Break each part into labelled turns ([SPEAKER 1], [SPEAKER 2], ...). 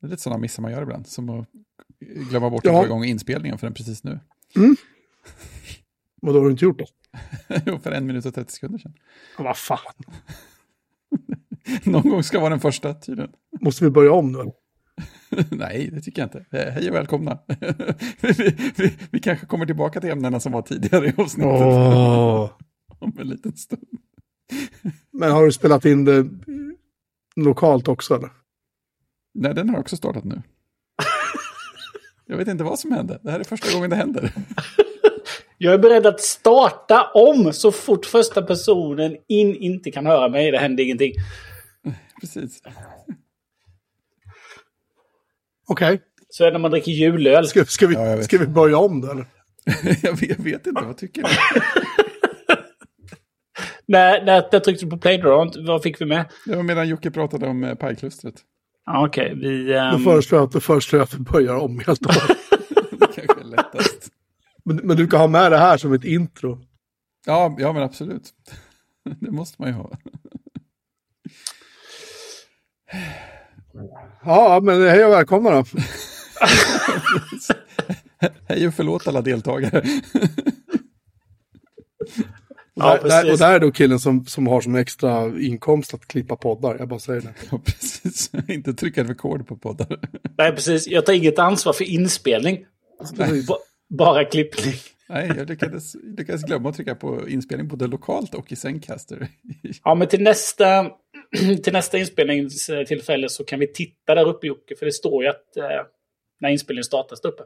[SPEAKER 1] Det är lite sådana missar man gör ibland, som att glömma bort
[SPEAKER 2] Ja.
[SPEAKER 1] att dra igång inspelningen förrän precis nu.
[SPEAKER 2] Men då har du inte gjort det?
[SPEAKER 1] Jo, för en minut och 30 sekunder sedan.
[SPEAKER 2] Ja, Vad fan.
[SPEAKER 1] Någon gång ska vara den första tydligen.
[SPEAKER 2] Måste vi börja om nu?
[SPEAKER 1] Nej, det tycker jag inte. Eh, Hej och välkomna. vi, vi, vi kanske kommer tillbaka till ämnena som var tidigare i avsnittet
[SPEAKER 2] Åh.
[SPEAKER 1] om en liten stund.
[SPEAKER 2] Men har du spelat in det lokalt också eller?
[SPEAKER 1] Nej, den har också startat nu. Jag vet inte vad som hände. Det här är första gången det händer.
[SPEAKER 3] Jag är beredd att starta om så fort första personen in inte kan höra mig. Det händer ingenting.
[SPEAKER 1] Precis.
[SPEAKER 2] Okej.
[SPEAKER 3] Så är det när man dricker julöl.
[SPEAKER 2] Ska, ska, vi,
[SPEAKER 1] Ja,
[SPEAKER 2] ska vi börja om då
[SPEAKER 1] jag, vet, jag vet inte, vad tycker ni?
[SPEAKER 3] När, när, när tryckte du på play då? Vad fick vi med?
[SPEAKER 1] Det var medan Jocke pratade om eh, pajklustret.
[SPEAKER 3] Ja, Okej, vi...
[SPEAKER 2] Då
[SPEAKER 3] ehm,
[SPEAKER 2] föreslår jag att, då föreslår jag att vi börjar om helt och hållet.
[SPEAKER 1] Det kanske är lättast.
[SPEAKER 2] men, men du kan ha med det här som ett intro.
[SPEAKER 1] Ja, ja, men absolut. Det måste man ju ha.
[SPEAKER 2] Ja, men hej och välkomna då.
[SPEAKER 1] Hej och förlåt alla deltagare.
[SPEAKER 2] Och,
[SPEAKER 3] Ja,
[SPEAKER 2] där, där,
[SPEAKER 3] precis.
[SPEAKER 2] och där är då killen som, som har som extra inkomst att klippa poddar. Jag bara säger det.
[SPEAKER 1] Ja, precis. Inte trycka rekord på poddar.
[SPEAKER 3] Nej, precis. Jag tar inget ansvar för inspelning. Ba- bara klippning.
[SPEAKER 1] Nej, jag lyckades, lyckades glömma att trycka på inspelning både lokalt och i Zencaster.
[SPEAKER 3] Ja, men till nästa, till nästa inspelningstillfälle så kan vi titta där uppe Jocke. För det står ju att eh, när inspelningen startas där uppe.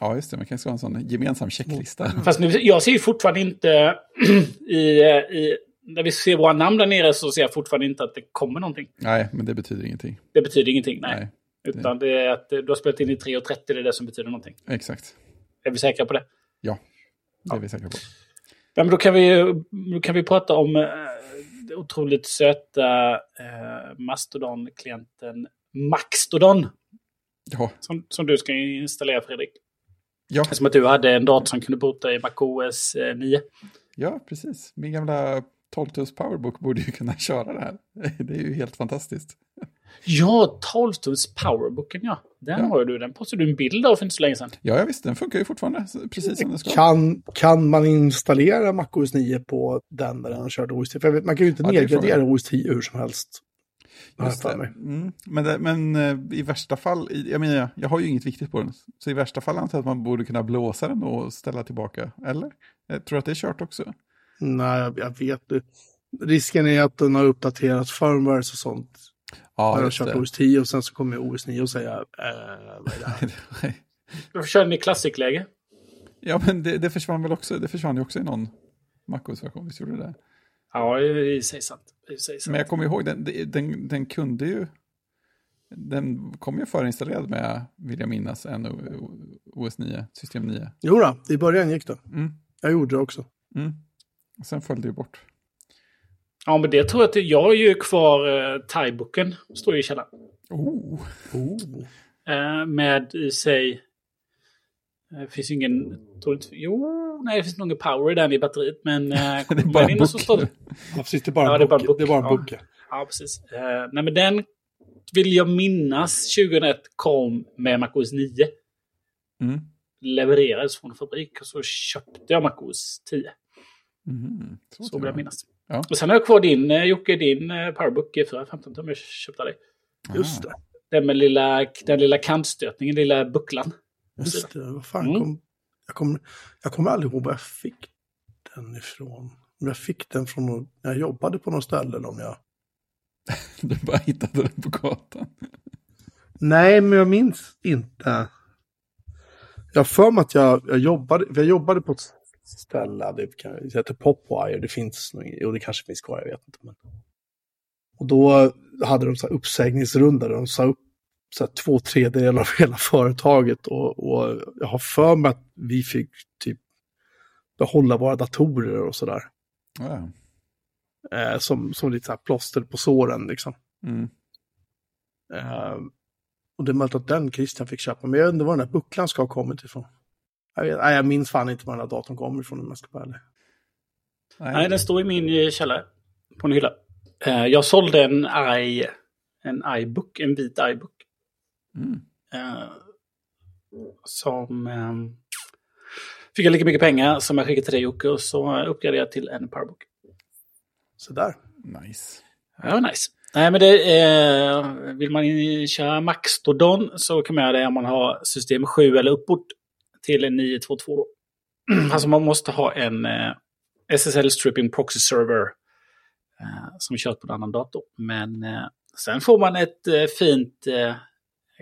[SPEAKER 1] Ja, just det. Man kanske ska ha en sån gemensam checklista.
[SPEAKER 3] Fast nu, jag ser ju fortfarande inte i, i... När vi ser våra namn där nere så ser jag fortfarande inte att det kommer någonting.
[SPEAKER 1] Nej, men det betyder ingenting.
[SPEAKER 3] Det betyder ingenting, nej.
[SPEAKER 1] Nej,
[SPEAKER 3] Utan det är att eh, du har spelat in i 3.30, det är det som betyder någonting.
[SPEAKER 1] exakt.
[SPEAKER 3] Är vi säkra på det?
[SPEAKER 1] Ja, det är vi säkra på.
[SPEAKER 3] Ja, men då kan vi, då kan vi prata om eh, det otroligt söta eh, Mastodon-klienten Maxtodon.
[SPEAKER 1] Ja,
[SPEAKER 3] Som, som du ska installera Fredrik.
[SPEAKER 1] Ja,
[SPEAKER 3] Som att du hade en dator som kunde boota i MacOS eh, 9.
[SPEAKER 1] ja precis. Min gamla 12-tums powerbook borde ju kunna köra det här. Det är ju helt fantastiskt.
[SPEAKER 3] Ja, 12-tums powerbooken ja. Den
[SPEAKER 1] Ja.
[SPEAKER 3] har ju du. Den postade du en bild av för inte så länge sedan.
[SPEAKER 1] Ja, jag visste, den funkar ju fortfarande precis som den ska.
[SPEAKER 2] Kan, kan man installera MacOS 9 på den där den har kört OS 10? För jag vet, man kan ju inte
[SPEAKER 1] Ja,
[SPEAKER 2] nedgradera. OS 10 hur som helst. Jag
[SPEAKER 1] Just det. Mm. Men, det, men eh, i värsta fall, jag menar, jag har ju inget viktigt på den. Så i värsta fall antar jag att man borde kunna blåsa den och ställa tillbaka. Eller? Jag tror att det är kört också.
[SPEAKER 2] Nej, jag, jag vet det. Risken är att den har uppdaterat firmwares och sånt.
[SPEAKER 1] Ja,
[SPEAKER 2] den har kört
[SPEAKER 1] det.
[SPEAKER 2] OS 10 och sen så kommer OS 9 och säga äh, vad är det här?
[SPEAKER 3] Då kör ni klassikläge.
[SPEAKER 1] ja, men det, det försvann väl också. Det försvann ju också i någon MacOS-version. Visst gjorde det det?
[SPEAKER 3] Ja, i sig sant. I sig.
[SPEAKER 1] Men jag kommer ihåg, den, den, den kunde ju... Den kom ju förinstallerad med, vill jag minnas, en OS 9, system 9.
[SPEAKER 2] Jo då, i början gick det.
[SPEAKER 1] Mm.
[SPEAKER 2] Jag gjorde det också.
[SPEAKER 1] Mm. Och sen föll det ju bort.
[SPEAKER 3] Ja, men det tror jag att jag har ju kvar eh, thaiboken. Står ju i källaren.
[SPEAKER 1] Oh.
[SPEAKER 2] Oh.
[SPEAKER 3] Eh, med i sig... Det finns ju ingen... Jo, nej det finns nog ingen power i den i batteriet. Men... Eh,
[SPEAKER 1] Det är bara en
[SPEAKER 3] inne så står det.
[SPEAKER 2] Ja, precis, det är bara
[SPEAKER 3] Ja,
[SPEAKER 2] en
[SPEAKER 3] en book.
[SPEAKER 2] Det är bara en
[SPEAKER 3] Ja.
[SPEAKER 2] book. ja.
[SPEAKER 3] Ja, precis. Eh, nej, men den vill jag minnas 2001 kom med MacOS 9.
[SPEAKER 1] Mm.
[SPEAKER 3] Levererades från fabrik och så köpte jag MacOS 10.
[SPEAKER 1] Mm.
[SPEAKER 3] Så vill jag
[SPEAKER 1] och
[SPEAKER 3] minnas.
[SPEAKER 1] Ja.
[SPEAKER 3] Och sen har jag kvar din, eh, Jocke, din eh, Powerbook G4 15 tum jag köpte dig.
[SPEAKER 2] Just det.
[SPEAKER 3] Den med lilla, den lilla kantstötningen, lilla bucklan.
[SPEAKER 2] Just det. Vad fan
[SPEAKER 3] Mm.
[SPEAKER 2] kom... Jag kommer, jag kommer aldrig ihåg var jag fick den ifrån. Om jag fick den från någon, när jag jobbade på något ställe eller om jag...
[SPEAKER 1] Du bara hittade den på gatan.
[SPEAKER 2] Nej, men jag minns inte. Jag har för mig att jag, jag jobbade, jag jobbade på ett ställe, det, kan, det heter Popwire, det finns nog, jo det kanske finns kvar, jag vet inte. Men. Och då hade de så här uppsägningsrunda där de sa upp så här två tredjedelar av hela företaget och, och jag har för mig att vi fick typ behålla våra datorer och sådär.
[SPEAKER 1] Ja.
[SPEAKER 2] Eh, som, som lite så här plåster på såren liksom.
[SPEAKER 1] Mm.
[SPEAKER 2] Eh, och det är möjligt att den Christian fick köpa, men jag inte var den där bucklan ska ha kommit ifrån. Jag, vet, nej, jag minns fan inte var den där datorn kommer ifrån om jag ska vara ärlig.
[SPEAKER 3] Nej, den står i min eh, källare. På en hylla. Eh, jag sålde en i, en iBook, en vit iBook.
[SPEAKER 1] Mm.
[SPEAKER 3] Eh, som eh, fick jag lika mycket pengar som jag skickade till dig Jocke och så uppgraderade jag till en Powerbook.
[SPEAKER 2] Så där.
[SPEAKER 1] Nice.
[SPEAKER 3] Ja, nice. Nej, men det är, vill man köra Maxtodon så kan man göra det om man har system 7 eller uppåt till en 922 då. alltså man måste ha en eh, SSL Stripping Proxy Server eh, som körs på en annan dator. Men eh, sen får man ett eh, fint eh,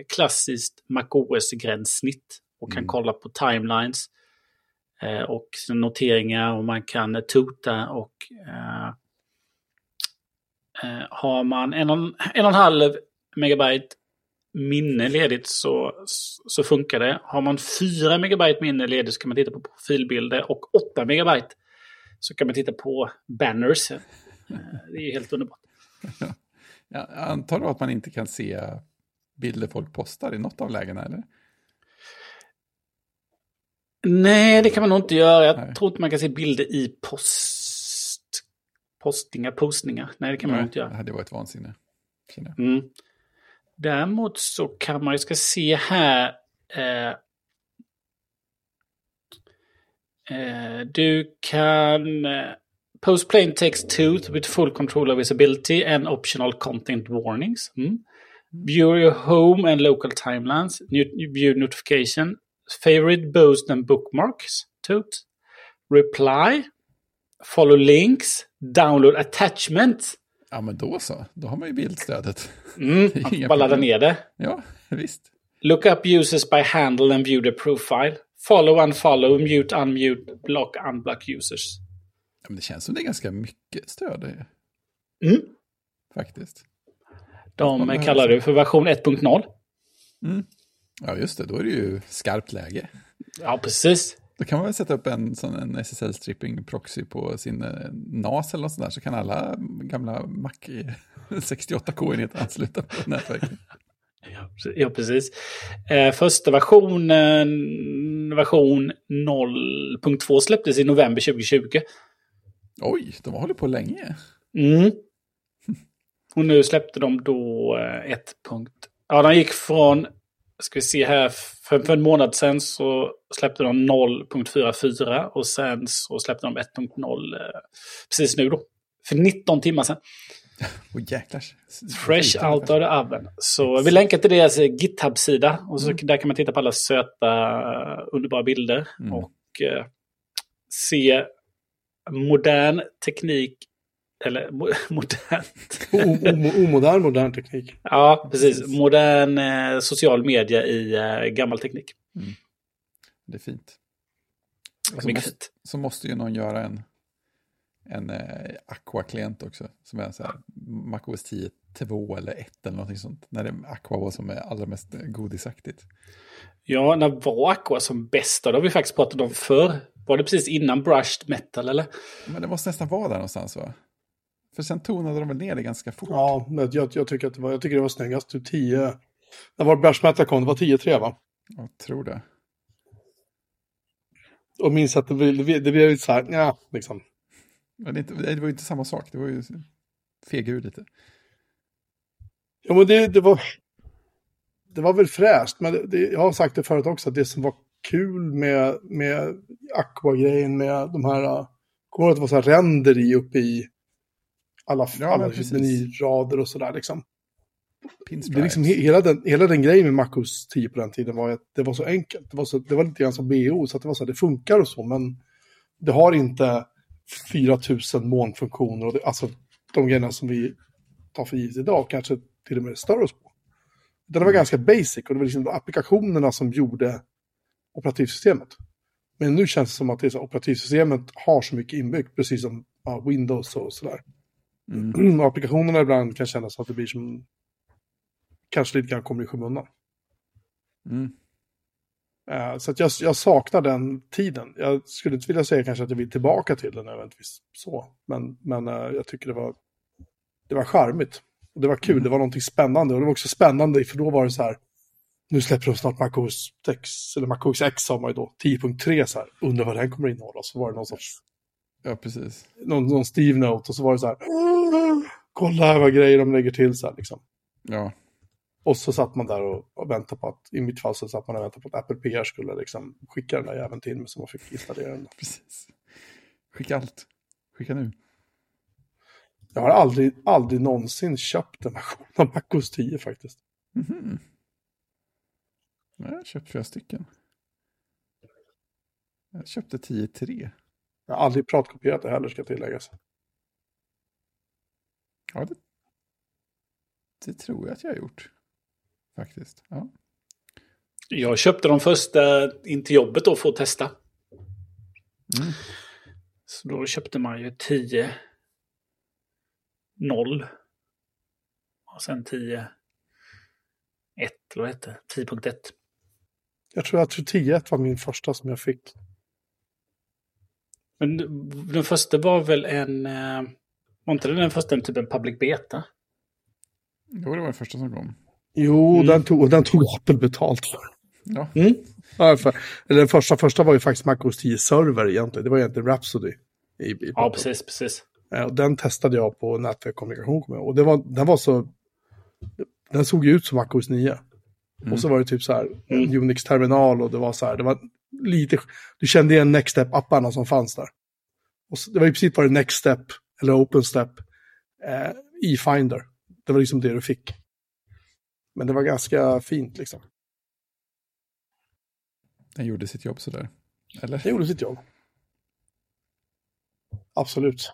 [SPEAKER 3] klassiskt MacOS-gränssnitt och kan
[SPEAKER 1] Mm.
[SPEAKER 3] kolla på timelines eh, och noteringar och man kan eh, tuta och eh, eh, har man en och, en och en halv megabyte minne ledigt så, så funkar det. Har man 4 megabyte minne ledigt så kan man titta på profilbilder och 8 megabyte så kan man titta på banners. Eh, Det är helt underbart.
[SPEAKER 1] Jag antar att man inte kan se bilder folk postar i något av lägena, eller?
[SPEAKER 3] Nej, det kan man nog inte göra. Jag
[SPEAKER 1] Nej.
[SPEAKER 3] tror inte man kan se bilder i post... Postingar, postningar. Nej, det kan man nog inte göra.
[SPEAKER 1] Det hade varit vansinne. jag.
[SPEAKER 3] Mm. Däremot så kan man ju ska se här. Eh, eh, du kan eh, post plain text tooth with full control of visibility and optional content warnings. Mm. View your home and local timelines. View notification. Favorite, boost and bookmarks. Toot. Reply. Follow links. Download attachments.
[SPEAKER 1] Ja, men då så. Då har man ju bildstödet.
[SPEAKER 3] Mm, man bara ladda ner det.
[SPEAKER 1] Ja, visst.
[SPEAKER 3] Look up users by handle and view their profile. Follow, unfollow, mute, unmute, block, unblock users.
[SPEAKER 1] Ja, men det känns som det är ganska mycket stöd.
[SPEAKER 3] Mm.
[SPEAKER 1] Faktiskt.
[SPEAKER 3] De kallar det för version 1.0.
[SPEAKER 1] Ja, just det. Då är det ju skarpt läge.
[SPEAKER 3] Ja, precis.
[SPEAKER 1] Då kan man väl sätta upp en sån en SSL stripping proxy på sin eh, NAS eller något sånt där så kan alla gamla Mac 68K-enheter ansluta på nätverket.
[SPEAKER 3] Ja, precis. Eh, första versionen, version 0.2 släpptes i november 2020.
[SPEAKER 1] Oj, de har hållit på länge.
[SPEAKER 3] Mm. Och nu släppte de då eh, ett punkt. Ja, de gick från, ska vi se här, för, för en månad sedan så släppte de 0.44 och sen så släppte de 1.0 eh, precis nu då. För 19 timmar sedan.
[SPEAKER 1] Och jäklar.
[SPEAKER 3] Fresh out of the oven. Så vi länkar till deras eh, GitHub-sida. Och så där kan man titta på alla söta, eh, underbara bilder.
[SPEAKER 1] Mm.
[SPEAKER 3] Och eh, se modern teknik. Eller mo modernt.
[SPEAKER 2] Omodern, modern teknik.
[SPEAKER 3] Ja, precis. Modern eh, social media i eh, gammal teknik.
[SPEAKER 1] Det är fint. Och så
[SPEAKER 3] Mycket
[SPEAKER 1] måste,
[SPEAKER 3] fint.
[SPEAKER 1] så måste ju någon göra en, en eh, Aqua-klient också. Som är så här MacOS 10 2 eller 1 eller någonting sånt. När det, Aqua var som är allra mest godisaktigt.
[SPEAKER 3] Ja, när var Aqua som bästa? Det har vi faktiskt pratat om förr. Var det precis innan Brushed Metal eller?
[SPEAKER 1] Men det måste nästan vara där någonstans va? För sen tonade de väl ner det ganska fort.
[SPEAKER 2] Ja, men jag, jag, tycker att det var, jag tycker det var snyggast. Typ 10... När var Brash Metal kom? Det var 10-3 va?
[SPEAKER 1] Jag tror det.
[SPEAKER 2] Och minns att det blev, det blev lite så här, ja, liksom.
[SPEAKER 1] Men det, inte, det var ju inte samma sak. Det var ju fega ur lite.
[SPEAKER 2] Ja, men det, det var... Det var väl fräscht, men det, det, jag har sagt det förut också, att det som var kul med, med Aqua-grejen, med de här... Kommer att det var så här render i uppe i alla,
[SPEAKER 1] Ja,
[SPEAKER 2] alla
[SPEAKER 1] men precis.
[SPEAKER 2] menyrader och sådär liksom.
[SPEAKER 1] Pinstripes.
[SPEAKER 2] Det är liksom, he- hela, den, hela den grejen med MacOS 10 på den tiden var att det var så enkelt. Det var, så, det var lite grann som BO, så att det var så här, det funkar och så, men det har inte 4000 molnfunktioner och det, alltså de grejerna som vi tar för givet idag kanske till och med stör oss på. Det var ganska basic och det var liksom applikationerna som gjorde operativsystemet. Men nu känns det som att det operativsystemet har så mycket inbyggt, precis som ja, Windows och sådär.
[SPEAKER 1] Mm.
[SPEAKER 2] Och applikationerna ibland kan kännas att det blir som kanske lite grann kommer i skymundan.
[SPEAKER 1] Mm.
[SPEAKER 2] Eh, Så att jag, jag saknar den tiden. Jag skulle inte vilja säga kanske att jag vill tillbaka till den nödvändigtvis så. Men, men eh, jag tycker det var, det var charmigt. Och det var kul, det var någonting spännande. Och det var också spännande för då var det så här, nu släpper de snart MacOS X, eller MacOS X sa man ju då, 10.3 så här. Undrar vad den kommer innehålla. Så var det någon sorts,
[SPEAKER 1] Ja, precis.
[SPEAKER 2] någon, någon Steve Note och så var det så här, kolla här vad grejer de lägger till så här liksom.
[SPEAKER 1] Ja.
[SPEAKER 2] Och så satt man där och, och väntade på att, i mitt fall så satt man och väntade på att Apple PR skulle liksom skicka den där jäveln till mig så man fick installera den.
[SPEAKER 1] Precis. Skicka allt. Skicka nu.
[SPEAKER 2] Jag har aldrig, aldrig någonsin köpt en version av MacOS 10 faktiskt.
[SPEAKER 1] Mhm. Jag har köpt flera stycken. Jag köpte 10-3.
[SPEAKER 2] Jag har aldrig pratkopierat det heller ska tilläggas.
[SPEAKER 1] Ja, det, det tror jag att jag har gjort. Faktiskt. Ja.
[SPEAKER 3] Jag köpte de första in till jobbet då för att testa.
[SPEAKER 1] Mm.
[SPEAKER 3] Så då köpte man ju 10 0 och sen 10 1 eller vad hette det? 10.1.
[SPEAKER 2] Jag tror att 10 var min första som jag fick.
[SPEAKER 3] Men den första var väl en... eh, Var inte den första en typ en public beta?
[SPEAKER 1] Jo, det var det första som kom.
[SPEAKER 2] Jo,
[SPEAKER 3] Mm.
[SPEAKER 2] den, tog, och den tog Apple betalt för.
[SPEAKER 1] Ja,
[SPEAKER 2] Ja, för, eller den första, första var ju faktiskt MacOS 10 server egentligen. Det var egentligen Rhapsody. I, i
[SPEAKER 3] Ja, precis, precis.
[SPEAKER 2] Eh, Och den testade jag på nätverk kommunikation. kommer jag. Och det var, den var så... Den såg ju ut som MacOS 9. Och så var det typ så här, en Unix-terminal och det var så här, det var lite... Du kände igen Next Step-apparna som fanns där. Och så, det var i princip bara Next Step, eller Open Step, eh, i Finder. Det var liksom det du fick. Men det var ganska fint liksom.
[SPEAKER 1] den gjorde sitt jobb sådär. Eller?
[SPEAKER 2] Det gjorde sitt jobb. Absolut.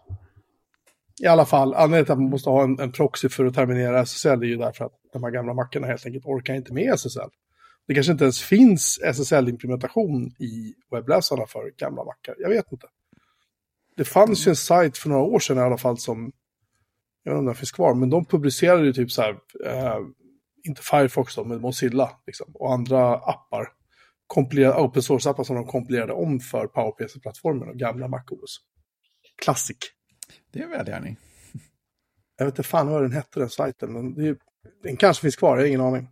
[SPEAKER 2] I alla fall, anledningen till att man måste ha en, en proxy för att terminera SSL är ju därför att de här gamla mackarna helt enkelt orkar inte med SSL. Det kanske inte ens finns SSL-implementation i webbläsarna för gamla mackar. Jag vet inte. Det fanns ju en sajt för några år sedan i alla fall som, jag vet inte om den finns kvar, men de publicerade ju typ så här, eh, inte Firefox då, men Mozilla liksom, och andra appar open source-appar som de kompilerade om för PowerPC-plattformen och gamla MacOS. Classic.
[SPEAKER 1] Det är en välgärning.
[SPEAKER 2] Jag vet inte fan vad den hette, den sajten, men det är, den kanske finns kvar, jag har ingen aning.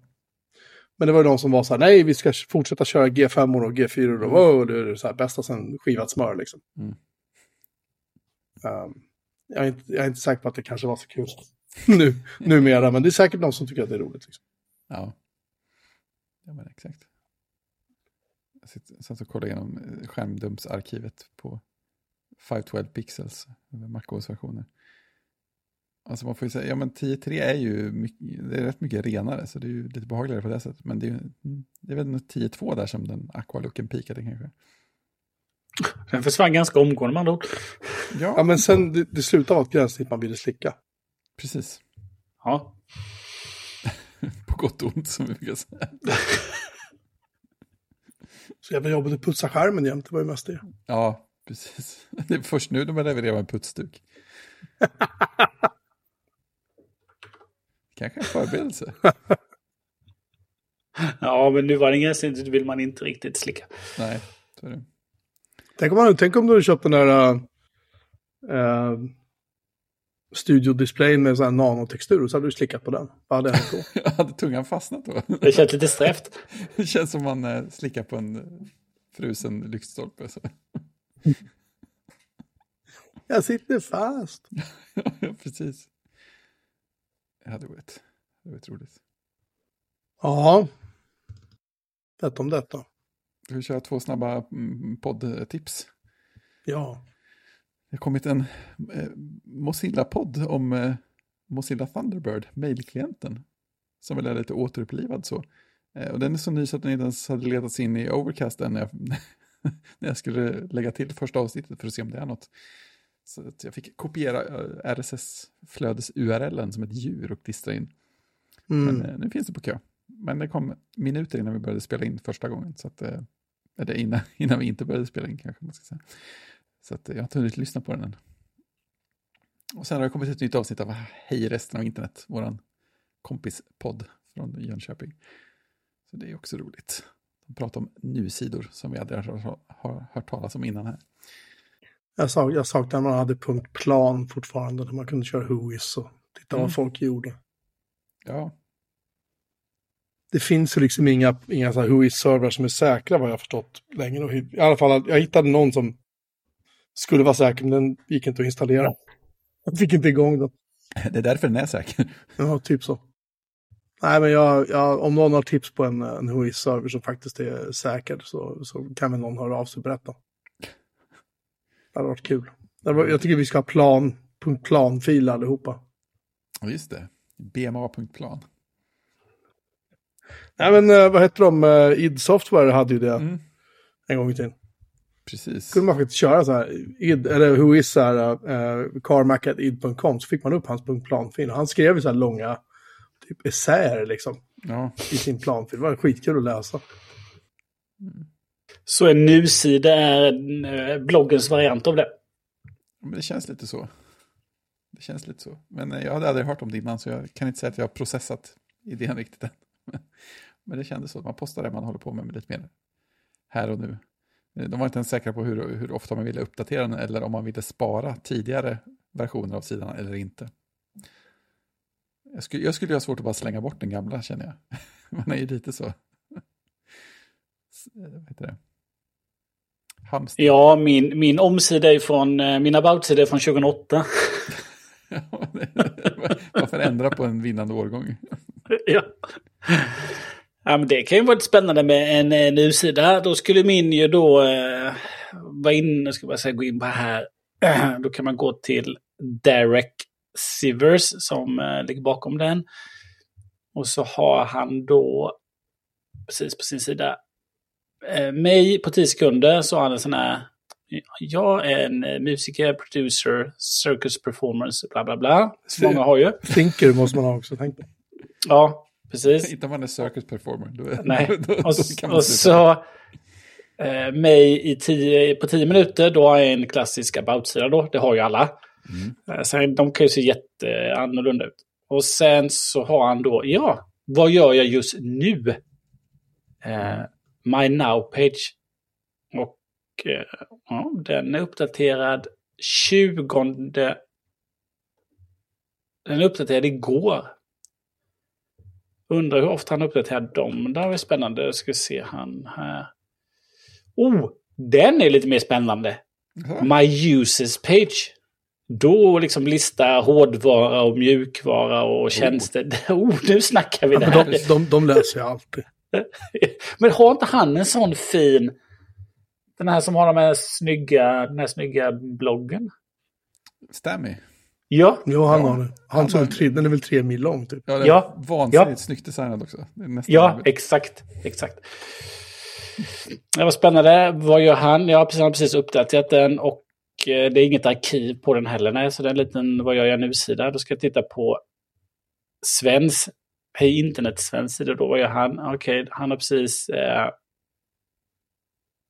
[SPEAKER 2] Men det var ju de som var så här, nej, vi ska fortsätta köra G5 och G4 och wow, det är så här, bästa sen skivat smör liksom.
[SPEAKER 1] Mm.
[SPEAKER 2] Um, jag, är inte, jag är inte säker på att det kanske var så kul nu, numera, men det är säkert någon som tycker att det är roligt. Liksom.
[SPEAKER 1] Ja. Ja, men exakt. Jag sitter- satt och kollade igenom eh, skärmdumpsarkivet på 512 pixels, MacOS-versioner. Alltså man får ju säga, ja men 10.3 är ju mycket, det är rätt mycket renare, så det är ju lite behagligare på det sättet. Men det är ju, mm, det är väl nog 10.2 där som den aqua-looken peakade kanske.
[SPEAKER 3] Den försvann ganska omgående med andra ord.
[SPEAKER 2] Ja,
[SPEAKER 1] Ja,
[SPEAKER 2] men sen det, det slutade ett gränssnitt man ville slicka.
[SPEAKER 1] precis.
[SPEAKER 3] Ja.
[SPEAKER 1] På gott och ont som vi brukar säga.
[SPEAKER 2] Så jävla jobbigt att putsa skärmen jämt, det var ju mest det.
[SPEAKER 1] Ja, precis. Det är först nu de har levererat en putsduk. Kanske en förberedelse.
[SPEAKER 3] ja, men nu var det ingen det vill man inte riktigt slicka.
[SPEAKER 1] Nej, så är det.
[SPEAKER 2] Tänk om, man, tänk om du hade köpt den där uh, studiodisplayen med sån här nanotextur och så hade du slickat på den. Vad hade hänt då?
[SPEAKER 1] Hade tungan fastnat då?
[SPEAKER 3] Det känns lite strävt.
[SPEAKER 1] Det känns som man eh, slickar på en frusen lyktstolpe. Så.
[SPEAKER 2] Jag sitter fast.
[SPEAKER 1] ja, precis. Det hade varit, det hade varit roligt.
[SPEAKER 2] Ja. Berätta om detta.
[SPEAKER 1] Ska vi köra två snabba mm, poddtips?
[SPEAKER 2] Ja.
[SPEAKER 1] Det har kommit en eh, Mozilla-podd om eh, Mozilla Thunderbird, mailklienten. Som väl är lite återupplivad så. Eh, och den är så ny så att den inte ens hade letats in i Overcast än när jag, när jag skulle lägga till första avsnittet för att se om det är något. Så att jag fick kopiera eh, RSS-flödes-URLen som ett djur och distra in.
[SPEAKER 2] Mm.
[SPEAKER 1] Men eh, nu finns det på kö. Men det kom minuter innan vi började spela in första gången. Så att, eh, eller innan, innan vi inte började spela in kanske man ska säga. Så att, jag har inte hunnit lyssna på den än. Och sen har det kommit ett nytt avsnitt av Hej resten av internet, våran kompispodd från Jönköping. Så det är också roligt. De pratar om nu-sidor som vi aldrig har, har hört talas om innan här.
[SPEAKER 2] Jag, sak, jag saknar när man hade punkt plan fortfarande. När man kunde köra Whois och titta
[SPEAKER 1] Mm.
[SPEAKER 2] vad folk gjorde.
[SPEAKER 1] Ja,
[SPEAKER 2] Det finns ju liksom inga, inga så här Whois-servrar som är säkra vad jag har förstått längre. I alla fall, jag hittade någon som skulle vara säker, men den gick inte att installera. Jag fick inte igång den.
[SPEAKER 1] det är därför den är säker.
[SPEAKER 2] Ja, typ så. Nej, men jag, jag, om någon har tips på en, en HI-server som faktiskt är säker så, så kan väl någon höra av sig och berätta. Det hade varit kul. Jag tycker vi ska ha plan, .planfil allihopa.
[SPEAKER 1] Ja, just det. BMA.plan.
[SPEAKER 2] Nej, men eh, vad heter de? Eh, id Software hade ju det
[SPEAKER 1] Mm.
[SPEAKER 2] en gång i tiden.
[SPEAKER 1] Precis.
[SPEAKER 2] kunde man faktiskt köra så här, id, eller who is så här, uh, carmac.id.com så fick man upp hans planfil. Han skrev ju så här långa typ essäer liksom
[SPEAKER 1] Ja,
[SPEAKER 2] i sin planfil. Det var skitkul att läsa.
[SPEAKER 3] Så en nu-sida är eh, bloggens variant av det.
[SPEAKER 1] men det känns lite så. Det känns lite så. Men eh, jag hade aldrig hört om det innan så jag kan inte säga att jag har processat idén riktigt än. Men det kändes så. Man postar det man håller på med, med lite mer här och nu. Eh, de var inte ens säkra på hur, hur ofta man ville uppdatera den eller om man ville spara tidigare versioner av sidan eller inte. Jag skulle, jag skulle ha svårt att bara slänga bort den gamla känner jag. Man är ju lite så. Vad heter det? Hamster.
[SPEAKER 3] Ja, min, min omsida är från, eh, min about-sida är från 2008.
[SPEAKER 1] Varför ändra på en vinnande årgång?
[SPEAKER 3] ja. ja, men det kan ju vara lite spännande med en, en nu-sida. Då skulle min ju då eh, vara inne, ska jag säga, gå in på här. då kan man gå till Derek Sivers som eh, ligger bakom den. Och så har han då precis på sin sida eh, mig på 10 sekunder så har han en sån här jag är en eh, musiker, producer, circus performance, bla bla bla. Som många har ju.
[SPEAKER 2] Thinker måste man ha också, tänk på.
[SPEAKER 3] Ja, precis.
[SPEAKER 1] Inte om man är circus performer. Då, är-
[SPEAKER 3] Nej,
[SPEAKER 1] då, då,
[SPEAKER 3] och,
[SPEAKER 1] då
[SPEAKER 3] och så eh, mig i tio, på tio minuter, då har jag en klassisk about-sida då. Det har ju alla.
[SPEAKER 1] Mm.
[SPEAKER 3] Eh, sen, de kan ju se jätteannorlunda ut. Och sen så har han då, ja, vad gör jag just nu? Eh, My Now-page. Och eh, ja, den är uppdaterad 20... Den är uppdaterad igår. Undrar hur ofta han uppdaterar dem. Det här är spännande. Ska vi se han här. Oh, den är lite mer spännande.
[SPEAKER 1] Ja.
[SPEAKER 3] My users page. Då liksom lista hårdvara och mjukvara och tjänster. Oh, nu snackar vi det här.
[SPEAKER 2] de, de, de läser jag alltid.
[SPEAKER 3] Men har inte han en sån fin... Den här som har de här snygga, den här snygga bloggen?
[SPEAKER 1] Stammy.
[SPEAKER 3] Ja,
[SPEAKER 2] Jo, han
[SPEAKER 1] Ja.
[SPEAKER 2] har det. Han
[SPEAKER 1] Han
[SPEAKER 2] tre, den är väl tre mil lång typ.
[SPEAKER 1] Ja, det är
[SPEAKER 3] Ja.
[SPEAKER 1] vansinnigt
[SPEAKER 3] Ja.
[SPEAKER 1] snyggt designad också.
[SPEAKER 3] Ja, exakt. Exakt. Det var spännande. Vad gör han? Jag har precis, han har precis uppdaterat den och eh, det är inget arkiv på den heller. Nej, så det är en liten vad gör jag nu-sida. Då ska jag titta på Svens, Hej internet sida då. Vad gör han? Okej, han har precis eh,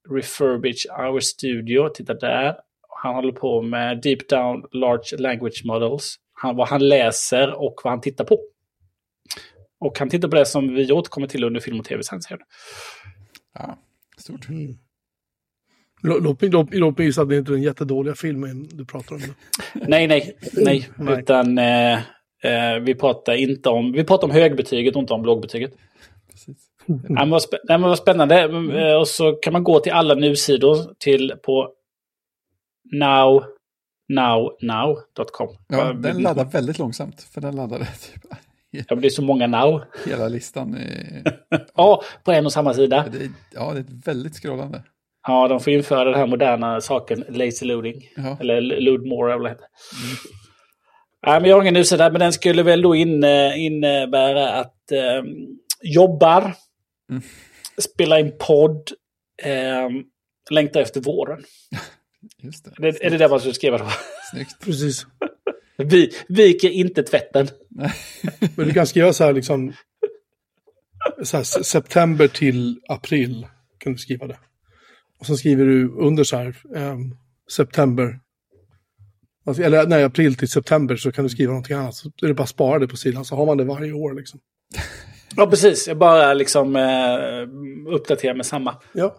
[SPEAKER 3] refurbish our studio. Titta där. Han håller på med deep down large language models. Han, vad han läser och vad han tittar på. Och han tittar på det som vi återkommer till under film och tv sen.
[SPEAKER 1] Ja, stort.
[SPEAKER 2] Mm. Lå- Låt mig, låt, låt mig gissa att det inte är den jättedåliga filmen du pratar om. nu.
[SPEAKER 3] Nej, nej, nej. Utan eh, vi pratar inte om, vi pratar om högbetyget och inte om lågbetyget.
[SPEAKER 1] Precis.
[SPEAKER 3] Men vad, spä- nej, men vad spännande. Eh, Och så kan man gå till alla nu-sidor till på now, now, now.com.
[SPEAKER 1] Ja, den laddar väldigt långsamt. För den laddade typ
[SPEAKER 3] Ja, det är så många now.
[SPEAKER 1] hela listan. i-
[SPEAKER 3] Ja, på en och samma sida.
[SPEAKER 1] Det är, ja, det är väldigt scrollande.
[SPEAKER 3] Ja, de får införa den här moderna saken, lazy loading.
[SPEAKER 1] Ja.
[SPEAKER 3] Eller load more, eller vad det heter. Nej, men jag har ingen nu-sida, men den skulle väl då in, innebära att eh, jobbar,
[SPEAKER 1] Mm.
[SPEAKER 3] spela in podd, eh, längtar efter våren.
[SPEAKER 1] Just det.
[SPEAKER 3] Är det, är det det man skulle skriva då?
[SPEAKER 1] Snyggt.
[SPEAKER 2] Precis.
[SPEAKER 3] Vi, viker inte tvätten.
[SPEAKER 2] Men du kan skriva så här liksom. Så här, se- september till april. Kan du skriva det. Och så skriver du under så här. ehm, september. Alltså, eller nej, april till september så kan du skriva någonting annat. Så är det bara att spara det på sidan så har man det varje år liksom.
[SPEAKER 3] Ja, precis. Jag bara liksom eh, uppdaterar med samma.
[SPEAKER 2] Ja.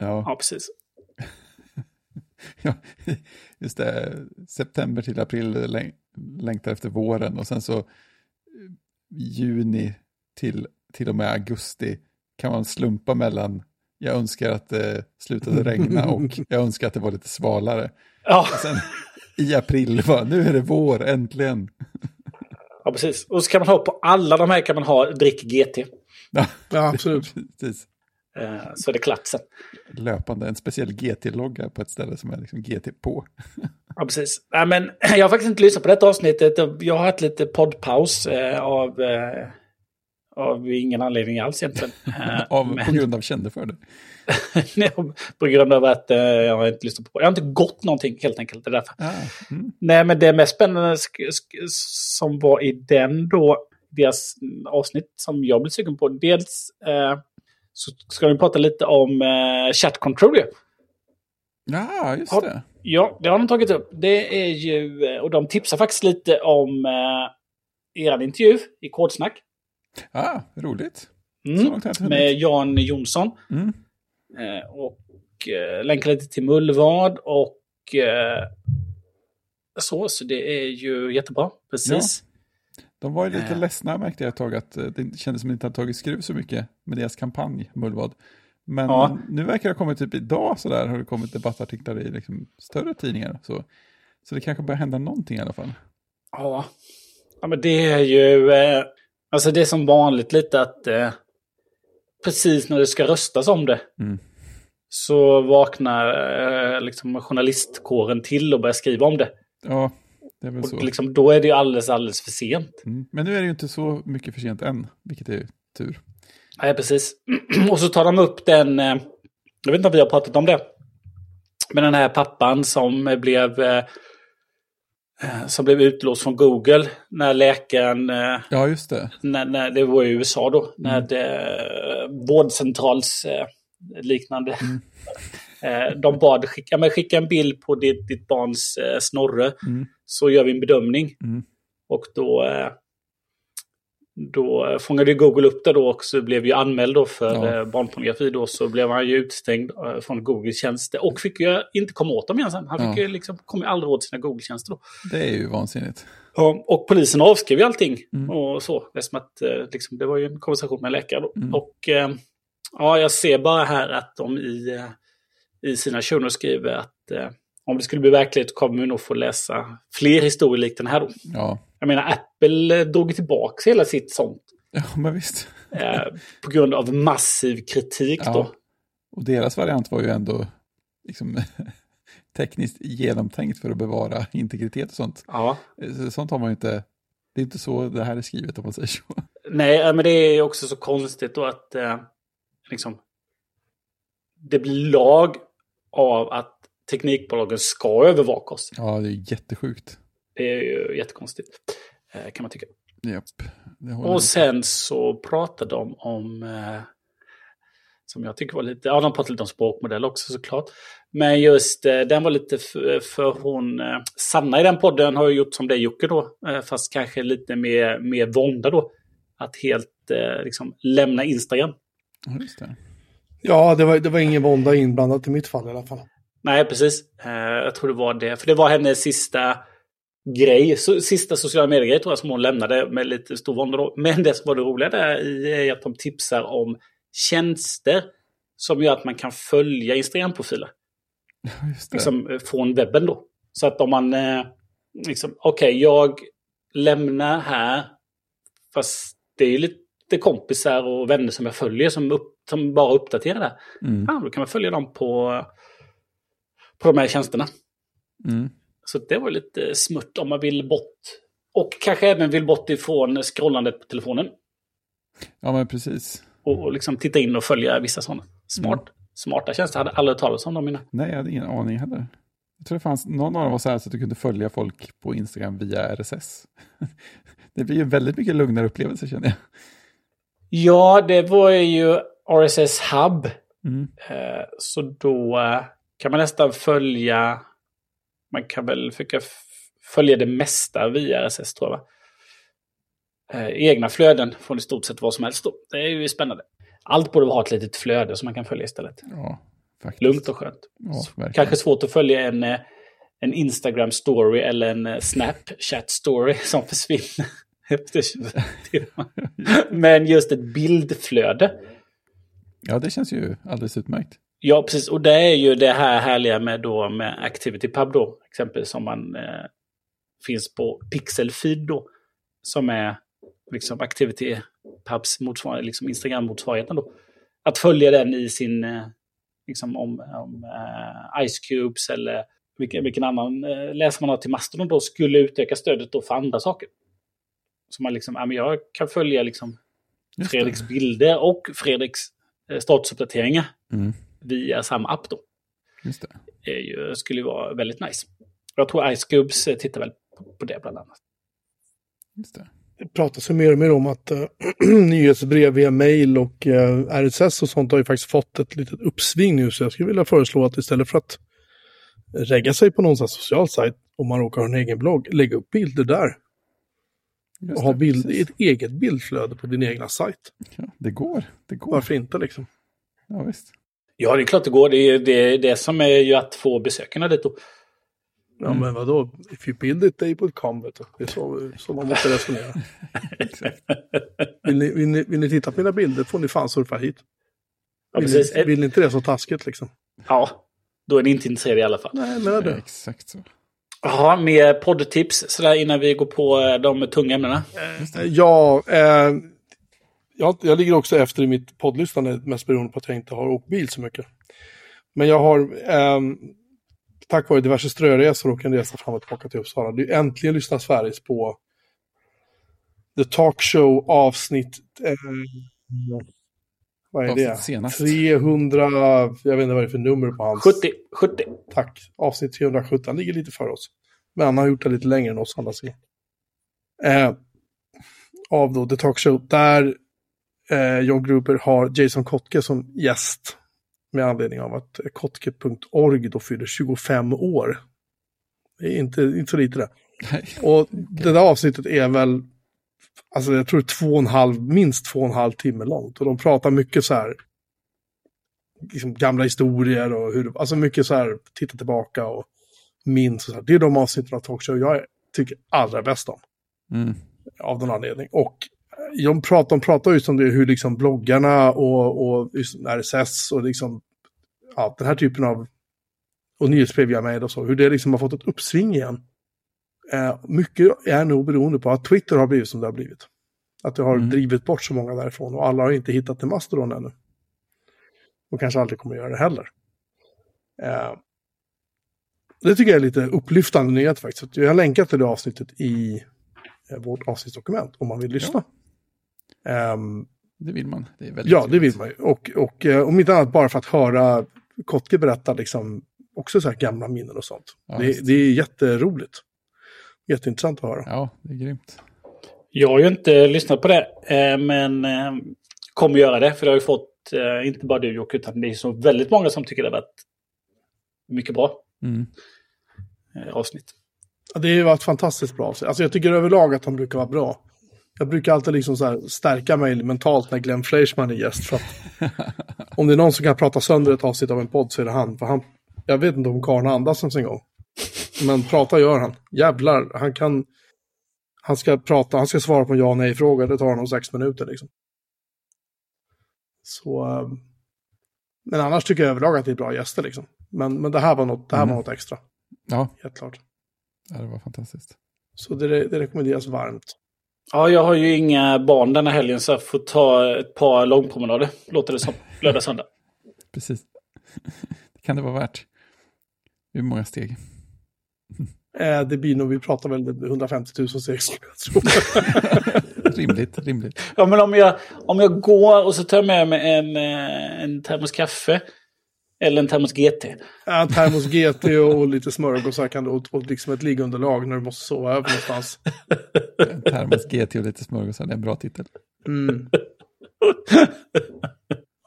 [SPEAKER 1] Ja,
[SPEAKER 3] Ja, precis.
[SPEAKER 1] ja, just det. September till april läng längtar efter våren och sen så eh, juni till, till och med augusti kan man slumpa mellan jag önskar att det slutade regna och jag önskar att det var lite svalare.
[SPEAKER 3] Ja,
[SPEAKER 1] Sen i april, bara, nu är det vår, äntligen.
[SPEAKER 3] Ja, precis. Och så kan man ha på alla de här kan man ha drick GT.
[SPEAKER 1] Ja,
[SPEAKER 2] Ja, absolut.
[SPEAKER 1] precis.
[SPEAKER 3] Eh, så är det klart sen.
[SPEAKER 1] Löpande, en speciell GT-logga på ett ställe som är liksom GT på.
[SPEAKER 3] Ja, precis. Nej, men jag har faktiskt inte lyssnat på detta avsnittet. Jag har haft lite poddpaus eh, av, eh, av ingen anledning alls egentligen. Eh,
[SPEAKER 1] Av,
[SPEAKER 3] men-
[SPEAKER 1] På grund av kände för det.
[SPEAKER 3] på grund av att eh, jag har inte lyssnat på Jag har inte gått någonting helt enkelt. Det är därför.
[SPEAKER 1] Ah, mm.
[SPEAKER 3] Nej, men det mest spännande som var i den då, deras avsnitt som jag blev sugen på. Dels eh, så ska vi prata lite om eh, chat control ju.
[SPEAKER 1] Ja, just
[SPEAKER 3] Har-
[SPEAKER 1] det.
[SPEAKER 3] Ja, det har de tagit upp. Det är ju, eh, och de tipsar faktiskt lite om eh, er intervju i Kodsnack.
[SPEAKER 1] Ah, roligt.
[SPEAKER 3] Mm. Med. Jan Jonsson.
[SPEAKER 1] Mm.
[SPEAKER 3] Eh, och eh, länkar lite till Mullvad och eh, så. Så det är ju jättebra. Precis.
[SPEAKER 1] De var ju lite
[SPEAKER 3] Eh.
[SPEAKER 1] ledsna märkte jag ett tag att eh, det kändes som att de inte hade tagit skruv så mycket med deras kampanj, Mullvad. Men
[SPEAKER 3] Ja.
[SPEAKER 1] nu verkar det ha kommit typ idag sådär, har det kommit debattartiklar i liksom större tidningar. Så, så det kanske börjar hända någonting i alla fall.
[SPEAKER 3] Ja. ja, men det är ju... Eh, alltså det är som vanligt lite att eh, precis när det ska röstas om det
[SPEAKER 1] Mm.
[SPEAKER 3] så vaknar eh, liksom journalistkåren till och börjar skriva om det.
[SPEAKER 1] Ja, det är väl så.
[SPEAKER 3] Och liksom, då är det ju alldeles, alldeles för sent.
[SPEAKER 1] Mm. Men nu är det ju inte så mycket för sent än, vilket är tur.
[SPEAKER 3] Nej, precis. och så tar de upp den... Eh, jag vet inte om vi har pratat om det. Men den här pappan som blev... Eh, som blev utlåst från Google när läkaren... Eh,
[SPEAKER 1] Ja, just det.
[SPEAKER 3] när, när det var i USA då, när det vårdcentrals eh, liknande. Eh, de bad skicka, men skicka en bild på ditt, ditt barns snorre
[SPEAKER 1] Mm.
[SPEAKER 3] så gör vi en bedömning.
[SPEAKER 1] Mm.
[SPEAKER 3] Och då, då fångade ju Google upp det då och så blev ju anmäld då för
[SPEAKER 1] Ja.
[SPEAKER 3] eh, barnpornografi då så blev han ju utstängd eh, från Googles tjänster och fick ju inte komma åt dem igen sen. Han fick
[SPEAKER 1] Ja.
[SPEAKER 3] ju liksom, kom ju aldrig åt sina Google-tjänster då.
[SPEAKER 1] Det är ju vansinnigt.
[SPEAKER 3] Ja, och polisen avskrev ju allting
[SPEAKER 1] Mm.
[SPEAKER 3] och så. Eftersom att eh, liksom, det var ju en konversation med en läkare. Då.
[SPEAKER 1] Mm.
[SPEAKER 3] Och eh, ja, jag ser bara här att de i, eh, i sina notes skriver att eh, om det skulle bli verklighet kommer vi nog få läsa fler historier likt den här då.
[SPEAKER 1] Ja,
[SPEAKER 3] Jag menar, Apple eh, drog tillbaka hela sitt sånt
[SPEAKER 1] ja men visst.
[SPEAKER 3] eh, på grund av massiv kritik
[SPEAKER 1] Ja.
[SPEAKER 3] då.
[SPEAKER 1] Och deras variant var ju ändå liksom, tekniskt genomtänkt för att bevara integritet och sånt.
[SPEAKER 3] Ja.
[SPEAKER 1] Så- Sånt har man ju inte, det är inte så det här är skrivet om man säger så.
[SPEAKER 3] Nej, men det är också så konstigt då att eh, liksom, det blir lag av att teknikbolagen ska övervaka oss.
[SPEAKER 1] Ja, det är ju jättesjukt.
[SPEAKER 3] Det är ju jättekonstigt, eh, kan man tycka.
[SPEAKER 1] Japp.
[SPEAKER 3] Och sen så pratade de om, eh, som jag tycker var lite, ja de pratade lite om språkmodell också såklart. Men just eh, den var lite för, för hon, eh, Sanna i den podden har ju gjort som dig Jocke då, fast kanske lite mer, mer vånda då. Att helt liksom lämna Instagram.
[SPEAKER 1] Ja, just det.
[SPEAKER 2] Ja, det var, det var ingen vånda inblandat i mitt fall i alla fall.
[SPEAKER 3] Nej, precis. Eh, jag tror det var det. För det var hennes sista grej, sista sociala medier tror jag som hon lämnade med lite stor vånda. Men det som var det roliga där är att de tipsar om tjänster som gör att man kan följa Instagram-profiler. Liksom eh, från webben då. Så att om man, eh, liksom, okej, jag lämnar här, fast det är lite kompisar och vänner som jag följer som, upp, som bara uppdaterar det.
[SPEAKER 1] Mm.
[SPEAKER 3] Ja, då kan man följa dem på, på de här tjänsterna.
[SPEAKER 1] Mm.
[SPEAKER 3] Så det var lite smutt om man vill bort. Och kanske även vill bort ifrån scrollandet på telefonen.
[SPEAKER 1] Ja, men precis.
[SPEAKER 3] Och, och liksom titta in och följa vissa sådana. Smart, Smarta tjänster. Jag hade aldrig talas om dem innan.
[SPEAKER 1] Nej, jag hade ingen aning heller. Jag tror det fanns, någon av dem var så här så att du kunde följa folk på Instagram via RSS. Det blir ju väldigt mycket lugnare upplevelse känner jag.
[SPEAKER 3] Ja, det var ju RSS Hub.
[SPEAKER 1] Mm.
[SPEAKER 3] Eh, Så då eh, kan man nästan följa... Man kan väl försöka följa det mesta via RSS tror jag. va? Eh, Egna flöden från i stort sett vad som helst då. Det är ju spännande. Allt borde ha ett litet flöde som man kan följa istället.
[SPEAKER 1] Ja, faktiskt.
[SPEAKER 3] Lugnt och skönt.
[SPEAKER 1] Ja.
[SPEAKER 3] Kanske svårt att följa en, eh, en Instagram story eller en eh, Snapchat story som försvinner. efter 20 timmar. Men just ett bildflöde.
[SPEAKER 1] Ja, det känns ju alldeles utmärkt.
[SPEAKER 3] Ja, precis. Och det är ju det här härliga med, då, med ActivityPub då. Exempelvis som man eh, finns på Pixelfeed då. som är liksom Activity Pubs motsvarighet, liksom Instagram-motsvarigheten då. Att följa den i sin, eh, liksom om, om uh, Ice Cubes eller vilken, vilken annan uh, läsare man har till Mastodon då skulle utöka stödet då för andra saker. Så man liksom, ja, men jag kan följa liksom Fredriks bilder och Fredriks eh, statusuppdateringar
[SPEAKER 1] Mm,
[SPEAKER 3] via samma app då.
[SPEAKER 1] just det.
[SPEAKER 3] är ju, skulle ju vara väldigt nice. Jag tror Ice Cubes eh, tittar väl på det bland annat.
[SPEAKER 1] Just det.
[SPEAKER 2] Det pratas ju mer och mer om att äh, nyhetsbrev via mail och äh, RSS och sånt har ju faktiskt fått ett litet uppsving nu. Så jag skulle vilja föreslå att istället för att regga sig på någon social sajt, om man råkar ha en egen blogg, lägga upp bilder där.
[SPEAKER 1] Just
[SPEAKER 2] och ha
[SPEAKER 1] det,
[SPEAKER 2] bild,
[SPEAKER 1] precis.
[SPEAKER 2] ett eget bildflöde på din egna sajt.
[SPEAKER 1] Ja, det går. Det går.
[SPEAKER 2] Varför inte liksom?
[SPEAKER 1] Ja, visst.
[SPEAKER 3] Ja, det är klart det går. Det är det, det som är ju att få besökarna dit.
[SPEAKER 2] Ja,
[SPEAKER 1] Mm.
[SPEAKER 2] men vadå? If you build it, they will come. Vet du. Det är så, så man måste resonera.
[SPEAKER 1] Exakt.
[SPEAKER 2] Vill ni, vill, ni, vill ni titta på mina bilder får ni fan surfa hit.
[SPEAKER 3] Ja,
[SPEAKER 2] Vill, ni, vill ni inte det så taskigt liksom?
[SPEAKER 3] Ja, då är ni inte intresserade i alla fall.
[SPEAKER 2] Nej,
[SPEAKER 1] Ja,
[SPEAKER 2] det.
[SPEAKER 1] exakt så.
[SPEAKER 3] Ja, mer poddtips sådär innan vi går på eh, de tunga ämnena.
[SPEAKER 2] Eh, Ja, eh, jag, jag ligger också efter i mitt poddlyssnande, mest beroende på att jag inte har åkt bil så mycket. Men jag har, eh, tack vare diverse ströresor och en resa fram och tillbaka till Uppsala, det är äntligen lyssnat färdigt på The Talk Show avsnitt, eh, vad är det?
[SPEAKER 1] Avsnitt senast.
[SPEAKER 2] 300, jag vet inte vad det är för nummer på hans.
[SPEAKER 3] 70, 70.
[SPEAKER 2] Tack. Avsnitt 317 han ligger lite för oss. Men han har gjort det lite längre än oss andra sidan. Eh, av då The Talk Show, där eh, John Gruber har Jason Kotke som gäst. Med anledning av att kotke.org då fyller 25 år. Det är inte, inte så lite det.
[SPEAKER 1] Nej.
[SPEAKER 2] Och det där avsnittet är väl, alltså jag tror två och en halv, minst två och en halv timme långt. Och de pratar mycket så här, liksom gamla historier och hur, alltså mycket så här, titta tillbaka och minns och så här. Det är de avsnitten av talkshow jag tycker allra bäst om.
[SPEAKER 1] Mm.
[SPEAKER 2] Av någon anledning. Och de pratar, de pratar just om det, hur liksom bloggarna och, och RSS och liksom, ja, den här typen av, och nyhetsbrev via mejl och så, hur det liksom har fått ett uppsving igen. Eh, mycket är nog beroende på att Twitter har blivit som det har blivit. Att det har
[SPEAKER 1] Mm.
[SPEAKER 2] drivit bort så många därifrån och alla har inte hittat till Mastodon ännu. Och kanske aldrig kommer göra det heller. Eh, det tycker jag är lite upplyftande nyhet faktiskt. Jag har länkat till det avsnittet i eh, vårt avsnittsdokument om man vill lyssna. Ehm,
[SPEAKER 1] Det vill man. Det är väldigt
[SPEAKER 2] Ja, det vill man ju. Och, och eh, om inte annat bara för att höra Kotke berätta liksom också så här gamla minnen och sånt.
[SPEAKER 1] Ja,
[SPEAKER 2] det, det är jätteroligt. Jätteintressant att höra.
[SPEAKER 1] Ja, det är grymt.
[SPEAKER 3] Jag har ju inte lyssnat på det, eh, men eh, kommer göra det. För det har ju fått, inte bara du Jocke, utan det är så väldigt många som tycker det har varit mycket bra
[SPEAKER 1] Mm.
[SPEAKER 3] avsnitt.
[SPEAKER 2] Ja, det var ett fantastiskt bra avsnitt. Alltså jag tycker överlag att de brukar vara bra. Jag brukar alltid liksom så stärka mig mentalt när Glenn Fleischman är gäst. För att om det är någon som kan prata sönder ett avsnitt av en podd så är det han. För han jag vet inte om karln andas ens en gång. Men prata gör han. Jävlar, han kan... Han ska prata, han ska svara på en ja nej-fråga. Det tar honom sex minuter liksom. Så... eh, Men annars tycker jag överlag att det är bra gäster liksom. Men, men det här var något, det här
[SPEAKER 1] Mm.
[SPEAKER 2] var något extra.
[SPEAKER 1] Ja,
[SPEAKER 2] Helt klart.
[SPEAKER 1] ja, det var fantastiskt.
[SPEAKER 2] Så det, det rekommenderas varmt.
[SPEAKER 3] Ja, jag har ju inga barn denna helgen så jag får ta ett par långpromenader, låter det som. Lördag, söndag.
[SPEAKER 1] Precis. Det kan det vara värt. Hur många steg?
[SPEAKER 2] Eh, det blir nog, vi pratar väl 150 000 steg
[SPEAKER 1] rimligt, rimligt.
[SPEAKER 3] Ja, men om jag, om jag går och så tar jag med mig en, eh, en termos kaffe. Eller en termos GT.
[SPEAKER 2] Ja, termos GT och, och lite smörgåsar kan du, och, och liksom ett liggunderlag när du måste sova över någonstans.
[SPEAKER 1] En termos GT och lite smörgåsar, det är en bra titel.
[SPEAKER 2] Mm.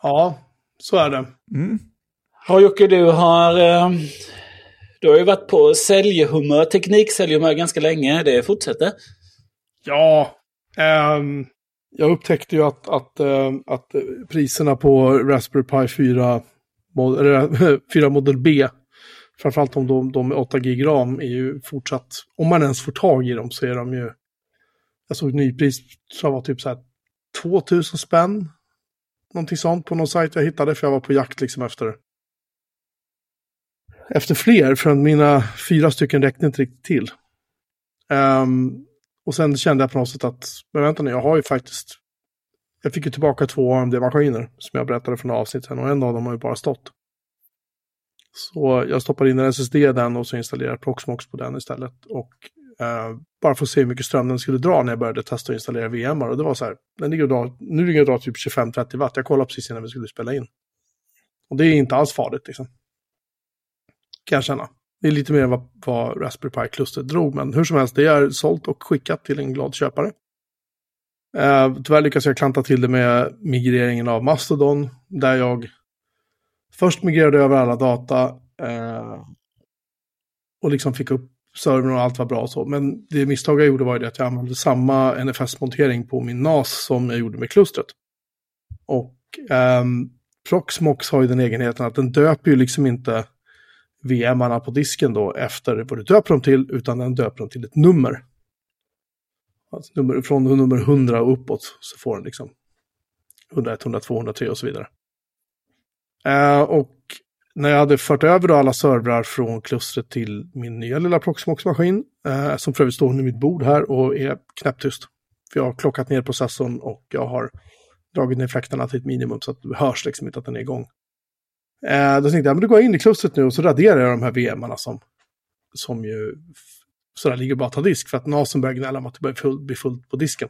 [SPEAKER 2] Ja, så är det.
[SPEAKER 1] Mm.
[SPEAKER 3] Ja, Jocke, du har... Eh, du har ju varit på säljhumör, tekniksäljhumör ganska länge. Det fortsätter.
[SPEAKER 2] Ja, ehm, jag upptäckte ju att, att, ehm, att priserna på Raspberry Pi 4, mod, eller, 4 Model B, framförallt om de, de med 8 gig ram, är ju fortsatt, om man ens får tag i dem så är de ju, jag såg nypris, som var typ så här 2000 spänn, någonting sånt på någon sajt jag hittade, för jag var på jakt liksom efter efter fler, för mina fyra stycken räckte inte riktigt till. Um, Och sen kände jag på något sätt att, men vänta nu, jag har ju faktiskt, jag fick ju tillbaka två AMD-maskiner som jag berättade från avsnittet och en av dem har ju bara stått. Så jag stoppade in en SSD i den och så installerade Proxmox på den istället. Och eh, bara för att se hur mycket ström den skulle dra när jag började testa att installera VMar. Och det var så här, den ligger och drar, nu ligger och drar typ 25-30 watt. Jag kollade precis innan vi skulle spela in. Och det är inte alls farligt liksom. Kan jag känna. Det är lite mer än vad, vad Raspberry Pi-klustret drog, men hur som helst, det är sålt och skickat till en glad köpare. Uh, tyvärr lyckas jag klanta till det med migreringen av Mastodon, där jag först migrerade över alla data uh, och liksom fick upp servern och allt var bra och så. Men det misstag jag gjorde var ju det att jag använde samma NFS-montering på min NAS som jag gjorde med klustret. Och um, Proxmox har ju den egenheten att den döper ju liksom inte VM-arna på disken då efter vad du döper dem till, utan den döper dem till ett nummer. Alltså nummer från nummer 100 och uppåt så får den liksom 101, 102, 103 och så vidare. Uh, och när jag hade fört över alla servrar från klustret till min nya lilla Proxmox-maskin, eh, som för övrigt står under mitt bord här och är knäpptyst. För jag har klockat ner processorn och jag har dragit ner fläktarna till ett minimum så att det hörs liksom inte att den är igång. Eh, då tänkte jag, men då går jag in i klustret nu och så raderar jag de här VMarna som, som ju sådär ligger bara att ta disk för att NASen börjar gnälla om att det börjar bli fullt på disken.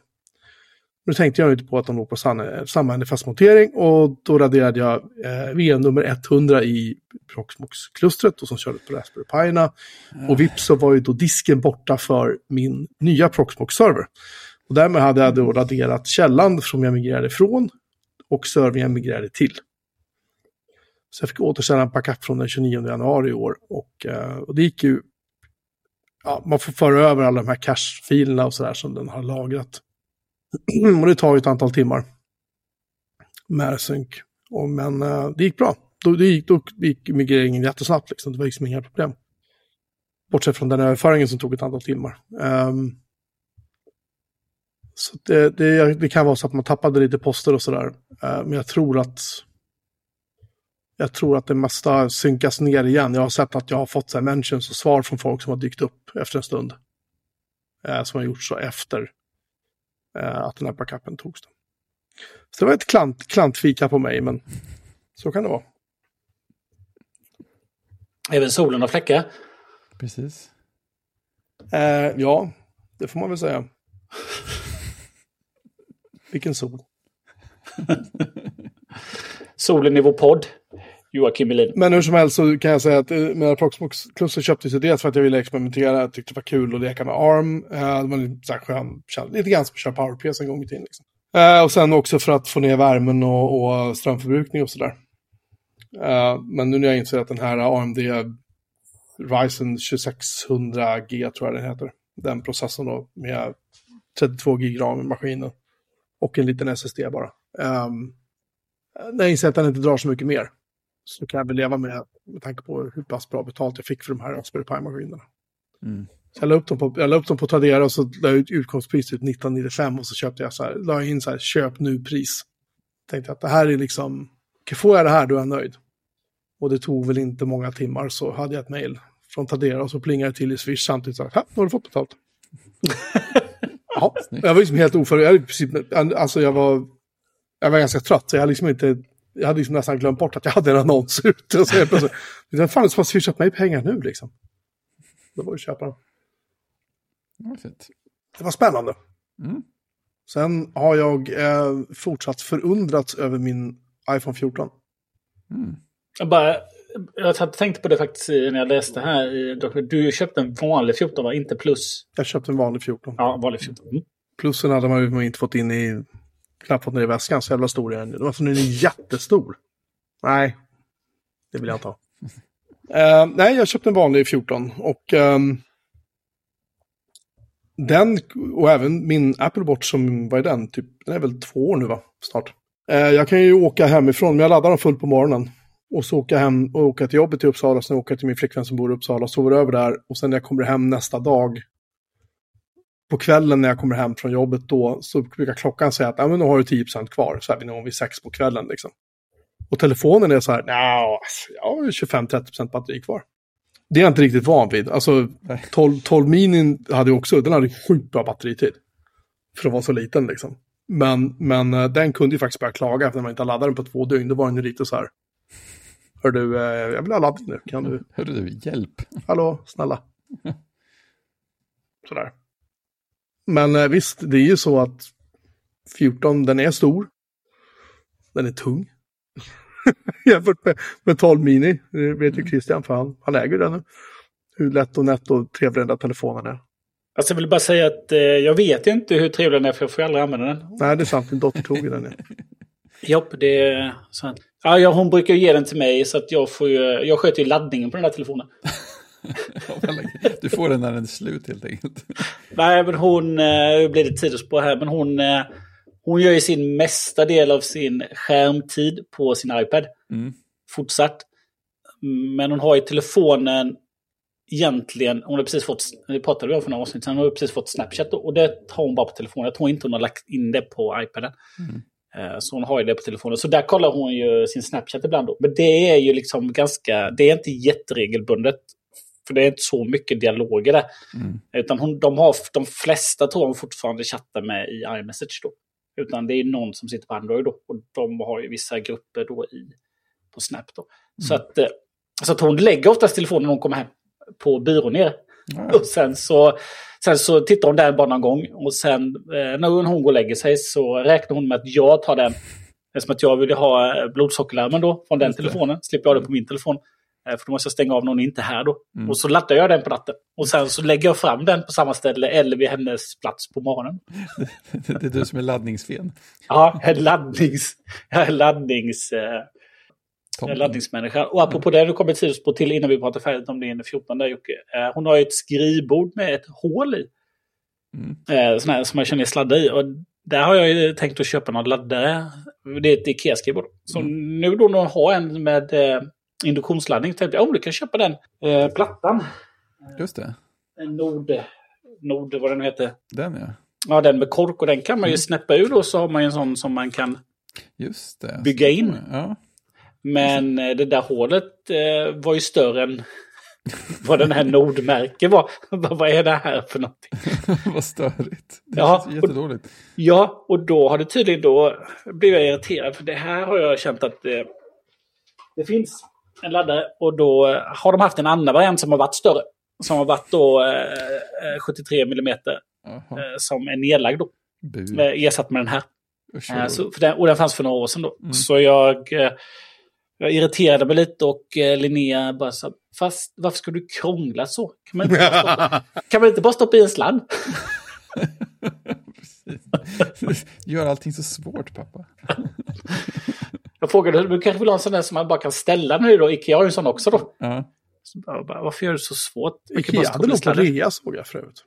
[SPEAKER 2] Nu tänkte jag inte på att de låg på samma NFS-montering och då raderade jag eh, VM nummer 100 i Proxmox-klustret och som körde på Raspberry Pi. Och vips så var ju då disken borta för min nya Proxmox-server. Och därmed hade jag då raderat källan som jag migrerade ifrån och servern jag migrerade till. Så jag fick återställa en backup från den 29 januari i år. Och, eh, och det gick ju... Ja, man får föra över alla de här cache-filerna och sådär som den har lagrat. och det tar ju ett antal timmar. Med sync. Och, men uh, det gick bra. Då, det gick, då gick migreringen jättesnabbt. Liksom. Det var liksom inga problem. Bortsett från den överföringen som tog ett antal timmar. Um, så det, det, det, kan vara så att man tappade lite poster och sådär. Uh, men jag tror att jag tror att det mesta synkas ner igen. Jag har sett att jag har fått så här mentions och svar från folk som har dykt upp efter en stund. Eh, som har gjort så efter eh, att den här backupen togs. Så det var ett klant, klantfika på mig, men så kan det vara.
[SPEAKER 3] Även solen har fläckar.
[SPEAKER 1] Precis.
[SPEAKER 2] Eh, ja, det får man väl säga. Vilken sol.
[SPEAKER 3] Solen i vår podd. Joakim Melin.
[SPEAKER 2] Men hur som helst så kan jag säga att eh, mina Proxmox Cluster köptes ju dels för att jag ville experimentera, jag tyckte det var kul att leka med ARM. Eh, det var lite, så här skön, lite grann som att köra PowerPC en gång i tiden. Liksom. Eh, och sen också för att få ner värmen och, och strömförbrukning och sådär. Men nu när jag inser att den här AMD Ryzen 2600G tror jag den heter. Den processorn då med 32 gig ram i maskinen. Och en liten SSD bara. Um, när jag inser att den inte drar så mycket mer så kan jag väl leva med, med tanke på hur pass bra betalt jag fick för de här Raspberry Pi-maskinerna. Mm. Så jag la upp dem på, jag la upp dem på Tradera och så la jag ut utgångspriset 1995 och så köpte jag så här, la in så här, köp nu-pris. Tänkte att det här är liksom, får jag det här då är jag nöjd. Och det tog väl inte många timmar så hade jag ett mail från Tradera och så plingade det till i Swish samtidigt. Så här, nu har du fått betalt. ja, jag var liksom helt oförberedd. Alltså jag var, jag var ganska trött så jag hade liksom inte jag hade liksom nästan glömt bort att jag hade en annons ute. Och så helt plötsligt, vem fan som har swishat mig pengar nu liksom? Då var det köparen.
[SPEAKER 1] Det
[SPEAKER 2] Det var spännande. Mm. Sen har jag eh, fortsatt förundrats över min iPhone 14.
[SPEAKER 3] Mm. Jag, bara, jag tänkte på det faktiskt när jag läste här. Du köpte en vanlig 14 va? Inte plus?
[SPEAKER 2] Jag köpte en vanlig 14.
[SPEAKER 3] Ja, vanlig 14. Mm.
[SPEAKER 2] Plussen hade man ju inte fått in i knappt fått ner i väskan, så jävla stor är den. Den var jättestor. Nej, det vill jag inte ha. Uh, nej, jag köpte en vanlig 14 och um, den och även min Apple Watch som, vad är den, typ, den är väl två år nu va, snart. Uh, jag kan ju åka hemifrån, men jag laddar den fullt på morgonen. Och så åka hem och åka till jobbet i Uppsala, sen åka till min flickvän som bor i Uppsala, sover över där och sen när jag kommer hem nästa dag på kvällen när jag kommer hem från jobbet då så brukar klockan säga att ja, men nu har du 10% kvar, så här vid någon vid sex på kvällen. Liksom. Och telefonen är så här, jag har 25-30% batteri kvar. Det är jag inte riktigt van vid. Alltså,
[SPEAKER 1] Nej.
[SPEAKER 2] 12, 12 minin hade ju också, den hade sjukt bra batteritid. För att vara så liten liksom. Men, men eh, den kunde ju faktiskt börja klaga efter när man inte laddade den på två dygn. Då var den ju lite så här. Hör du, eh, jag vill ha laddning nu. Kan du,
[SPEAKER 1] Hörru du, hjälp.
[SPEAKER 2] hallå, snälla. Sådär. Men eh, visst, det är ju så att 14, den är stor. Den är tung. Jämfört med, med 12 mini. Det vet ju Christian, för han, han äger den nu. Hur lätt och nätt och trevlig den där telefonen är.
[SPEAKER 3] Alltså jag vill bara säga att eh, jag vet inte hur trevlig den är för jag får aldrig använda den.
[SPEAKER 2] Nej, det är sant. Min dotter tog den. Ja.
[SPEAKER 3] Jopp, det är sant. Ja, hon brukar ge den till mig så att jag får ju, jag sköter ju laddningen på den här telefonen.
[SPEAKER 1] Du får den när den är slut helt enkelt.
[SPEAKER 3] Nej, men hon, eh, blir det tiderspår här, men hon, eh, hon gör ju sin mesta del av sin skärmtid på sin iPad.
[SPEAKER 1] Mm.
[SPEAKER 3] Fortsatt. Men hon har ju telefonen egentligen, hon har precis fått, det pratade vi om för några avsnitt sedan, hon har precis fått Snapchat och det har hon bara på telefonen. Jag tror inte hon har lagt in det på iPaden.
[SPEAKER 1] Mm.
[SPEAKER 3] Eh, Så hon har ju det på telefonen. Så där kollar hon ju sin Snapchat ibland då. Men det är ju liksom ganska, det är inte jätteregelbundet. För det är inte så mycket dialoger där.
[SPEAKER 1] Mm.
[SPEAKER 3] Utan hon, de, har, de flesta tror hon fortfarande chattar med i iMessage då. Utan det är någon som sitter på Android då. Och de har ju vissa grupper då i, på Snap då. Så, att, eh, så att hon lägger oftast telefonen när hon kommer hem på byrån nere.
[SPEAKER 1] Ja,
[SPEAKER 3] Och sen så, sen så tittar hon där bara någon gång. Och sen eh, när hon går och lägger sig så räknar hon med att jag tar den. Eftersom att jag vill ha eh, blodsockerlarmen då från den telefonen. Slipper jag det på min telefon. Eh, för då måste jag stänga av när hon inte är här då.
[SPEAKER 1] Mm.
[SPEAKER 3] Och så laddar jag den på natten. Och sen så lägger jag fram den på samma ställe eller vid hennes plats på morgonen.
[SPEAKER 1] Det är du som är laddningsfen.
[SPEAKER 3] Ja, jag är laddnings... Jag är laddnings... Eh,
[SPEAKER 1] Tom.
[SPEAKER 3] jag är laddningsmänniska. Och apropå det, nu kommer tidsspår till innan vi pratar färdigt om det är 14 där Jocke. Eh, hon har ju ett skrivbord med ett hål i.
[SPEAKER 1] Mm.
[SPEAKER 3] Eh, sån här som man känner sladdar i. Och där har jag ju tänkt att köpa någon laddare. Det är ett Ikea-skrivbord. Så
[SPEAKER 1] Mm.
[SPEAKER 3] nu då när hon har en med eh, induktionsladdning tänkte jag, oh, du kan köpa den eh, plattan.
[SPEAKER 1] Just det,
[SPEAKER 3] En Nord, Nord, vad den nu heter.
[SPEAKER 1] den ja.
[SPEAKER 3] Ja, den med kork och den kan man
[SPEAKER 1] Mm.
[SPEAKER 3] ju snäppa ur då så har man ju en sån som man kan
[SPEAKER 1] Just det.
[SPEAKER 3] Bygga in.
[SPEAKER 1] Ja.
[SPEAKER 3] Men eh, det där hålet eh, var ju större än vad den här Nordmärke var. vad är det här för någonting?
[SPEAKER 1] Vad störigt. Det
[SPEAKER 3] Ja,
[SPEAKER 1] känns
[SPEAKER 3] och-
[SPEAKER 1] jättedåligt.
[SPEAKER 3] Ja, och då har det tydligen då blivit jag irriterad. För det här har jag känt att eh, det finns en laddare. Och då eh, har de haft en annan variant som har varit större. Som har varit då eh, eh, 73 mm eh, som är nedlagd då. Eh, ersatt med den här.
[SPEAKER 1] Usch,
[SPEAKER 3] Eh, så, för den, och den fanns för några år sedan då.
[SPEAKER 1] Mm.
[SPEAKER 3] Så jag, eh, jag irriterade mig lite och eh, Linnea bara sa, fast varför ska du krångla så? Kan man inte bara stoppa, kan man inte bara stoppa i en sladd?
[SPEAKER 1] Gör allting så svårt pappa.
[SPEAKER 3] Jag frågade, du kanske vill ha en sån där som man bara kan ställa nu då? Ikea har ju en sån också då.
[SPEAKER 1] Ja.
[SPEAKER 3] Så bara, varför gör du så svårt?
[SPEAKER 2] Ikea hade nog på
[SPEAKER 3] sladden."
[SPEAKER 2] rea såg jag förut.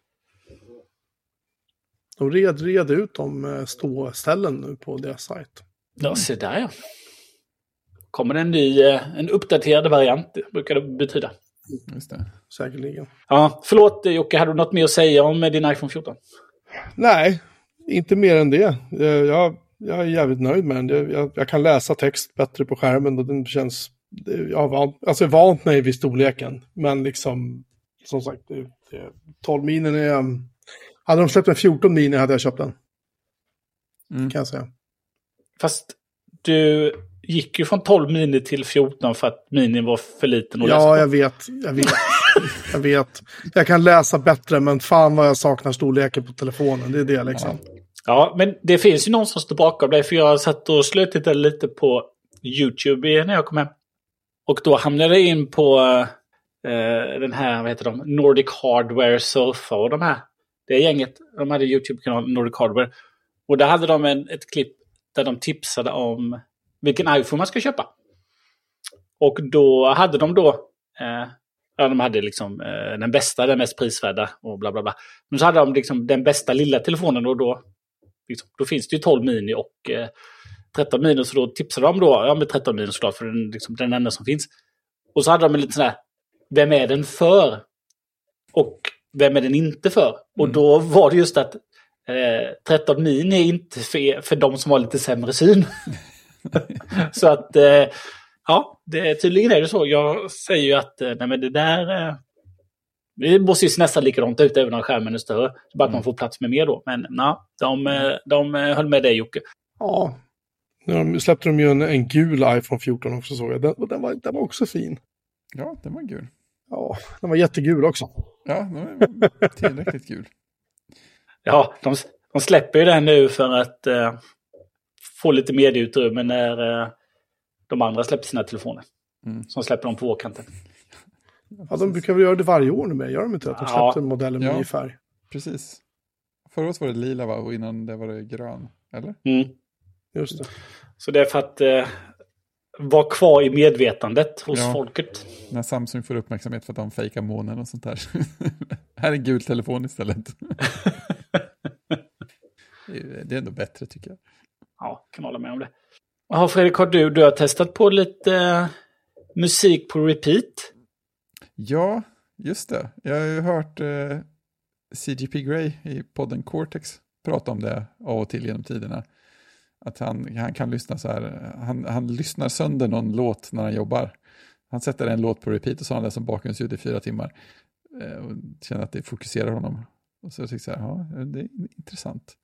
[SPEAKER 2] De red, red ut de eh, ståställen nu på deras sajt.
[SPEAKER 3] Ja, se där ja. Kommer det en ny, eh, en uppdaterad variant, brukar det betyda.
[SPEAKER 1] Just det.
[SPEAKER 2] Säkerligen.
[SPEAKER 3] Ja, förlåt eh, Jocke, hade du något mer att säga om din iPhone 14?
[SPEAKER 2] Nej, inte mer än det. Jag, jag är jävligt nöjd med den. Jag, jag, jag kan läsa text bättre på skärmen och den känns... Jag har vant, alltså vant mig vid storleken. Men liksom, som sagt, det, det, 12 minen är... um, Hade de släppt en 14 mini hade jag köpt den,
[SPEAKER 1] Mm.
[SPEAKER 2] kan jag säga.
[SPEAKER 3] Fast du gick ju från 12 mini till 14 för att mini var för liten att läsa
[SPEAKER 2] Ja, jag vet. Jag vet. jag vet. Jag kan läsa bättre, men fan vad jag saknar storleken på telefonen. Det är det liksom.
[SPEAKER 3] Ja, Ja, men det finns ju någon som står bakom dig. För jag satt och slötittade lite på YouTube när jag kom hem. Och då hamnade jag in på eh, den här, vad heter de? Nordic Hardware Sofa och de här. Det gänget, de hade YouTube-kanalen Nordic Hardware. Och där hade de en, ett klipp där de tipsade om vilken iPhone man ska köpa. Och då hade de då, eh, ja de hade liksom eh, den bästa, den mest prisvärda och bla bla bla. Men så hade de liksom den bästa lilla telefonen och då, liksom, då finns det ju 12 mini och eh, 13 mini. Så då tipsade de då, ja med 13 mini såklart, för den, liksom, den enda som finns. Och så hade de en liten sån här, vem är den för? Och vem är den inte för? Och
[SPEAKER 1] Mm.
[SPEAKER 3] då var det just att eh, 13 mini är inte för, för de som har lite sämre syn. så att eh, ja, det, tydligen är det så. Jag säger ju att eh, nej, men det där... Det måste ju se nästan likadant ut även om skärmen är större. Bara att man får plats med mer då. Men nej, de, eh, de eh, höll med dig Jocke.
[SPEAKER 2] Ja. Nu släppte de ju en, en gul iPhone 14 också såg jag. Den, den, var, den var också fin.
[SPEAKER 1] Ja, den var gul.
[SPEAKER 2] Ja, den var jättegul också.
[SPEAKER 1] Ja, den var tillräckligt gul.
[SPEAKER 3] Ja, de, de släpper ju den nu för att eh, få lite medieutrymme när eh, de andra släpper sina telefoner.
[SPEAKER 1] Mm.
[SPEAKER 3] Så släpper de på vårkanten.
[SPEAKER 2] Ja, de brukar väl göra det varje år nu med, gör de inte? Att de
[SPEAKER 3] Ja.
[SPEAKER 2] släppte modellen med
[SPEAKER 1] Ja.
[SPEAKER 2] ny färg.
[SPEAKER 1] Precis. Förra året var det lila va? Och innan det var det grön. Eller?
[SPEAKER 3] Mm.
[SPEAKER 2] Just det.
[SPEAKER 3] Så det är för att eh, vara kvar i medvetandet hos
[SPEAKER 1] Ja.
[SPEAKER 3] folket.
[SPEAKER 1] När Samsung får uppmärksamhet för att de fejkar månen och sånt där. här är en gul telefon istället. Det är det ändå bättre tycker jag.
[SPEAKER 3] Ja, kan hålla med om det. Ja, Fredrik, har du, du har testat på lite eh, musik på repeat?
[SPEAKER 1] Ja, just det. Jag har ju hört eh, CGP Grey i podden Cortex prata om det av och till genom tiderna. Att han, han kan lyssna så här, han, han lyssnar sönder någon låt när han jobbar. Han sätter en låt på repeat och så har han det som bakgrundsljud i fyra timmar. Eh, och känner att det fokuserar honom. Och så tycker jag så här, ja, det är intressant.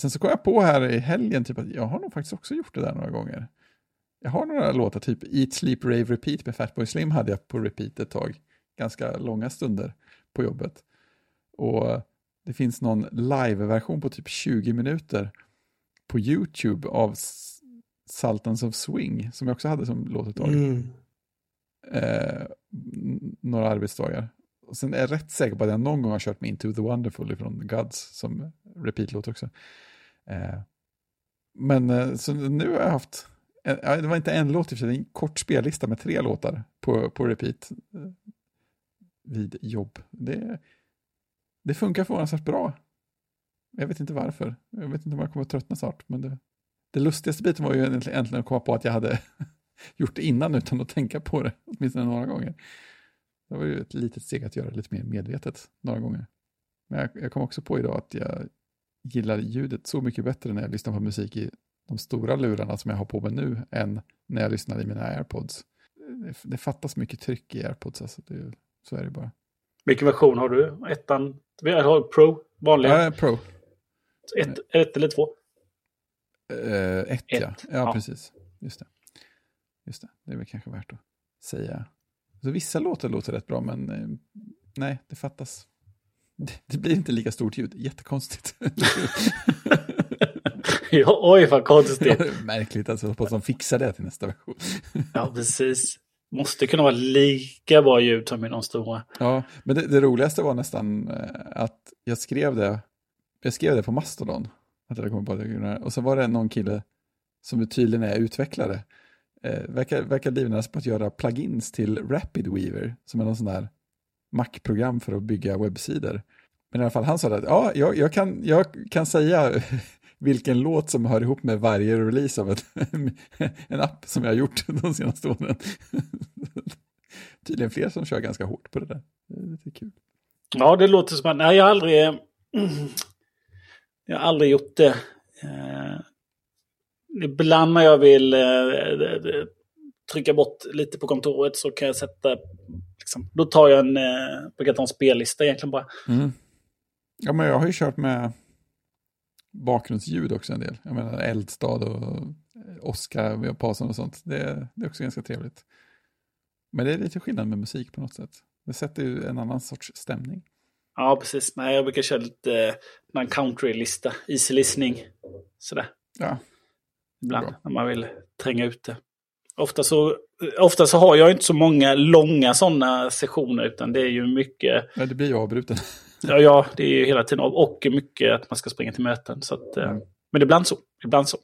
[SPEAKER 1] Sen så kom jag på här i helgen, typ att jag har nog faktiskt också gjort det där några gånger. Jag har några låtar, typ Eat, Sleep, Rave, Repeat med Fatboy Slim hade jag på repeat ett tag. Ganska långa stunder på jobbet. Och det finns någon live-version på typ 20 minuter på YouTube av S- Sultans of Swing, som jag också hade som låt ett tag.
[SPEAKER 2] Mm.
[SPEAKER 1] Eh, några arbetsdagar. Och sen är jag rätt säker på att jag någon gång har kört med Into the Wonderful från Gods som repeat-låt också. Eh, men eh, så nu har jag haft, en, det var inte en låt i och för sig, en kort spellista med tre låtar på, på repeat vid jobb. Det, det funkar förvånansvärt bra. Jag vet inte varför. Jag vet inte om jag kommer att tröttna snart. Men det, det lustigaste biten var ju egentligen att komma på att jag hade gjort det innan utan att tänka på det, åtminstone några gånger. Det var ju ett litet steg att göra det lite mer medvetet några gånger. Men jag, jag kom också på idag att jag gillar ljudet så mycket bättre när jag lyssnar på musik i de stora lurarna som jag har på mig nu än när jag lyssnar i mina airpods. Det, det fattas mycket tryck i airpods, alltså det, så är det bara.
[SPEAKER 3] Vilken version har du? Ettan? Vi har Pro? Vanliga?
[SPEAKER 1] Ja, Pro.
[SPEAKER 3] Ett, ett eller två?
[SPEAKER 1] Eh, ett, ja.
[SPEAKER 3] Ett,
[SPEAKER 1] ja.
[SPEAKER 3] ja.
[SPEAKER 1] precis. Just det. Just det. Det är väl kanske värt att säga. Så vissa låtar låter rätt bra, men eh, nej, det fattas. Det, det blir inte lika stort ljud. Jättekonstigt.
[SPEAKER 3] ja, oj, vad konstigt.
[SPEAKER 1] Märkligt alltså, hoppas de fixar det till nästa version.
[SPEAKER 3] Ja, precis. Måste kunna vara lika bra ljud som i de stora.
[SPEAKER 1] Ja, men det, det roligaste var nästan eh, att jag skrev det, jag skrev det på Mastodon. Att jag kom på det. Och så var det någon kille som tydligen är utvecklare. Eh, verkar, verkar livnära sig på att göra plugins till Rapid Weaver, som är någon sån där Mac-program för att bygga webbsidor. Men i alla fall, han sa att ja, jag, jag, kan, jag kan säga vilken låt som hör ihop med varje release av ett, en app som jag har gjort de senaste åren. Tydligen fler som kör ganska hårt på det där. Det är lite kul.
[SPEAKER 3] Ja, det låter som att... Nej, jag har aldrig... Jag har aldrig gjort det. Eh, ibland när jag vill eh, eh, trycka bort lite på kontoret så kan jag sätta... Liksom, då tar jag en... Eh, brukar ta en spellista egentligen bara.
[SPEAKER 1] Mm. Ja, men jag har ju kört med bakgrundsljud också en del. Jag menar Eldstad och Oskar Pasen och sånt. Det, det är också ganska trevligt. Men det är lite skillnad med musik på något sätt. Det sätter ju en annan sorts stämning.
[SPEAKER 3] Ja, precis. Nej, jag brukar köra lite eh, en country-lista. Easy listening. Sådär.
[SPEAKER 1] Ja,
[SPEAKER 3] Ibland
[SPEAKER 1] Bra.
[SPEAKER 3] när man vill tränga ut det. Ofta så, ofta så har jag inte så många långa sådana sessioner utan det är ju mycket,
[SPEAKER 1] ja det blir ju avbruten.
[SPEAKER 3] Ja, ja det är ju hela tiden av och mycket att man ska springa till möten. Så att, eh,
[SPEAKER 1] Mm.
[SPEAKER 3] Men ibland så, ibland så.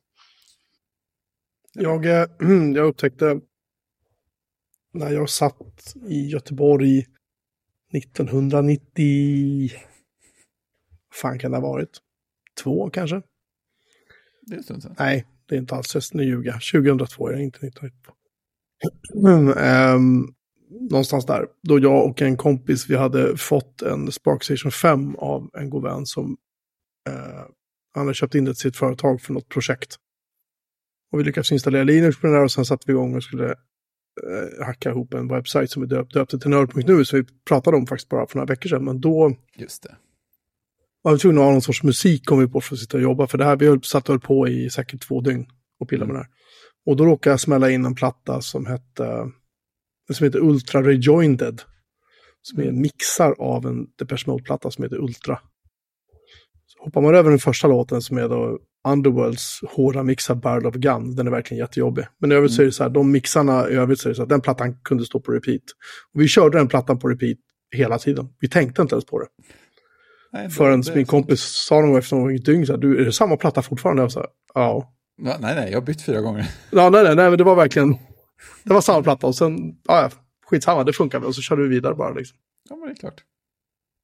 [SPEAKER 2] Jag, eh, jag upptäckte när jag satt i Göteborg 1990... Vad fan kan det ha varit? Två kanske?
[SPEAKER 1] Det är en stund sedan.
[SPEAKER 2] Nej, det är inte alls att ljuga. 2002 är det inte 1992. Mm, ehm, någonstans där. Då jag och en kompis, vi hade fått en Sparkstation 5 av en god vän som eh, han hade köpt in det till sitt företag för något projekt. Och vi lyckades installera Linux på den där och sen satte vi igång och skulle eh, hacka ihop en webbsajt som vi döp, döpte till nörd.nu, som vi pratade om faktiskt bara för några veckor sedan. Men då
[SPEAKER 1] Just det.
[SPEAKER 2] var vi tvungna att ha någon sorts musik kom vi på för att sitta och jobba. För det här, vi höll, satt och höll på i säkert två dygn och pillade med det här. Och då råkade jag smälla in en platta som hette, som heter Ultra Rejoined. Som är mixar av en Depeche Mode-platta som heter Ultra. Så hoppar man över den första låten som är då Underworlds hårda mix av Barrel of Gun. Den är verkligen jättejobbig. Men i övrigt så är det så här, de mixarna i övrigt så är det så att den plattan kunde stå på repeat. Och vi körde den plattan på repeat hela tiden. Vi tänkte inte ens på det.
[SPEAKER 1] Nej,
[SPEAKER 2] Förrän
[SPEAKER 1] det-
[SPEAKER 2] min kompis sa någon gång efter några dygn så här, du, är det samma platta fortfarande? Jag sa. Ja,
[SPEAKER 1] nej, nej, jag har bytt fyra gånger.
[SPEAKER 2] Ja, nej, nej, nej, men det var verkligen, det var samma platta och sen, ja, ja, skitsamma, det funkar väl. Och så körde vi vidare bara liksom.
[SPEAKER 1] Ja, men det är klart.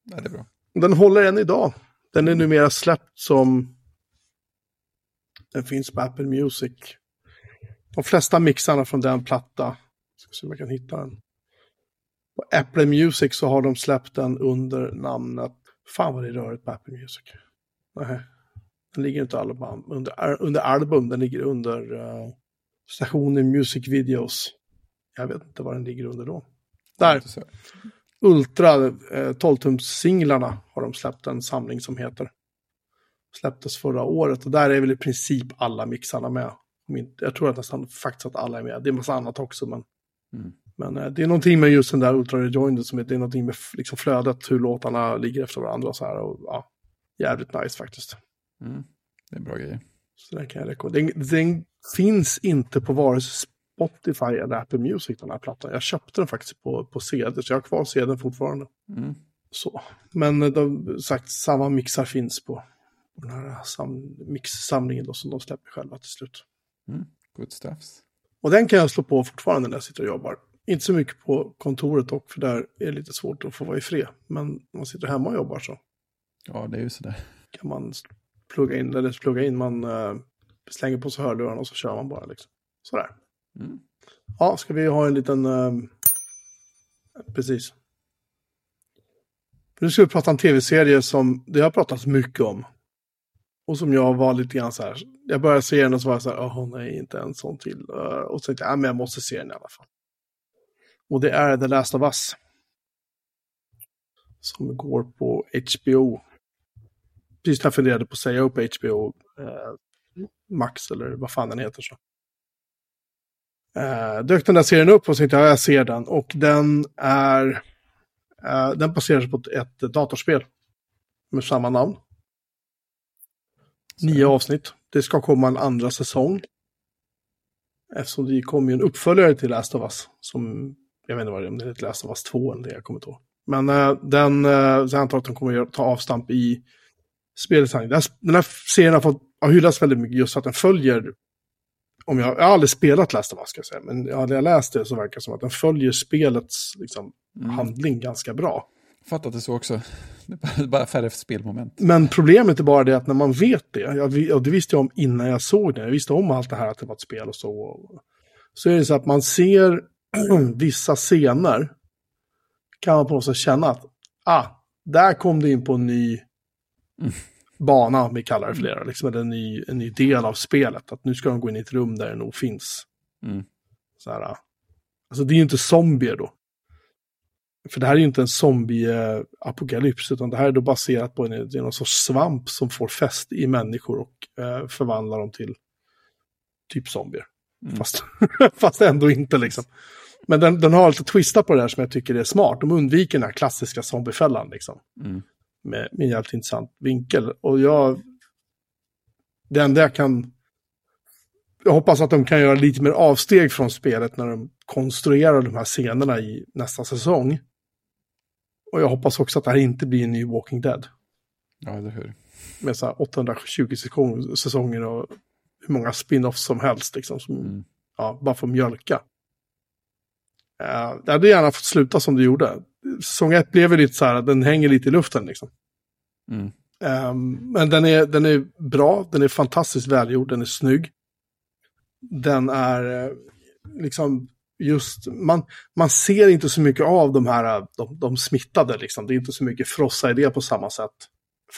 [SPEAKER 1] Nej, det är bra.
[SPEAKER 2] Den håller än idag. Den är numera släppt som, den finns på Apple Music. De flesta mixarna från den platta, ska se om jag kan hitta den. På Apple Music så har de släppt den under namnet, fan vad det är rörigt på Apple Music. Nej, den ligger inte album, under, under album, den ligger under uh, stationen Music Videos. Jag vet inte vad den ligger under då. Där, Ultra eh, 12-tumssinglarna har de släppt en samling som heter. Släpptes förra året och där är väl i princip alla mixarna med. Jag tror att nästan faktiskt att alla är med. Det är en massa annat också men.
[SPEAKER 1] Mm.
[SPEAKER 2] Men eh, det är någonting med just den där Ultra Rejoined som är, det är någonting med liksom flödet, hur låtarna ligger efter varandra och så här. Och, ja, jävligt nice faktiskt.
[SPEAKER 1] Mm. Det är bra grejer.
[SPEAKER 2] Så den kan jag rekommendera. Den, den finns inte på vare sig Spotify eller Apple Music den här plattan. Jag köpte den faktiskt på, på CD så jag har kvar CDn fortfarande.
[SPEAKER 1] Mm.
[SPEAKER 2] Så. Men eh, de sagt, samma mixar finns på, på den här sam, mixsamlingen då, som de släpper själva till slut.
[SPEAKER 1] Mm. Good stuffs.
[SPEAKER 2] Och den kan jag slå på fortfarande när jag sitter och jobbar. Inte så mycket på kontoret dock, för där är det lite svårt att få vara i fred. Men när man sitter hemma och jobbar så
[SPEAKER 1] Ja, det är ju sådär.
[SPEAKER 2] kan man plugga in, eller plugga in, man uh, slänger på sig hörlurarna och så kör man bara liksom. Sådär.
[SPEAKER 1] Mm.
[SPEAKER 2] Ja, ska vi ha en liten... eh, precis. Nu ska vi prata om tv-serier som det har pratats mycket om. Och som jag var lite grann så här. Jag började se den och så var jag så här, åh nej, inte en sån till. Eh, och så tänkte jag, ja, men jag måste se den i alla fall. Och det är The Last of Us. Som går på HBO. Precis när jag funderade på att säga upp HBO eh, Max eller vad fan den heter så. Uh, dök den där serien upp och så tänkte jag, ja, jag ser den. Och den är, eh, den baseras på ett, datorspel med samma namn. Nio avsnitt. Det ska komma en andra säsong. Eftersom det kom ju en uppföljare till Last of Us. Som, jag vet inte vad det är, om det heter Last of Us 2 eller det, jag kommer inte ihåg. Men eh, den, så jag antar att de kommer att ta avstamp i. Den, här- den här serien har fått har hyllats väldigt mycket just för att den följer om jag, jag har aldrig spelat Last of Us, ska jag säga, men hade jag läst det så verkar det som att den följer spelets liksom,
[SPEAKER 1] Mm.
[SPEAKER 2] handling ganska bra.
[SPEAKER 1] Fattat det så också. Det är bara- färre spelmoment.
[SPEAKER 2] Men problemet är bara det att när man vet det, jag, och det visste jag om innan jag såg det, jag visste om allt det här att det var ett spel och så, så är det så att man ser vissa scener, kan man på något sätt känna att, ah, där kom det in på en ny
[SPEAKER 1] Mm.
[SPEAKER 2] Bana, vi kallar det för det, liksom, eller en ny, en ny del av spelet, att nu ska de gå in i ett rum där det nog finns
[SPEAKER 1] Mm.
[SPEAKER 2] Så här, alltså det är ju inte zombier då. För det här är ju inte en zombie-apokalyps, utan det här är då baserat på en, någon sorts svamp som får fäst i människor och eh, förvandlar dem till typ zombier.
[SPEAKER 1] Mm.
[SPEAKER 2] Fast, fast ändå inte liksom. Men den, den har lite twistat på det där som jag tycker är smart. De undviker den här klassiska zombiefällan liksom.
[SPEAKER 1] Mm.
[SPEAKER 2] Med, med en jävligt intressant vinkel. Och jag... Det enda jag kan... Jag hoppas att de kan göra lite mer avsteg från spelet när de konstruerar de här scenerna i nästa säsong. Och jag hoppas också att det här inte blir en ny Walking Dead.
[SPEAKER 1] Ja, eller hur.
[SPEAKER 2] Med så här 820 säsong- säsonger och hur många spin-offs som helst. Liksom, som,
[SPEAKER 1] Mm.
[SPEAKER 2] ja, bara för att mjölka. Uh, det hade gärna fått sluta som det gjorde. Säsong ett blev ju lite så här, den hänger lite i luften liksom.
[SPEAKER 1] Mm.
[SPEAKER 2] Ehm, men den är, den är bra, den är fantastiskt välgjord, den är snygg. Den är eh, liksom just, man, man ser inte så mycket av de här, eh, de, de smittade liksom. Det är inte så mycket frossa i det på samma sätt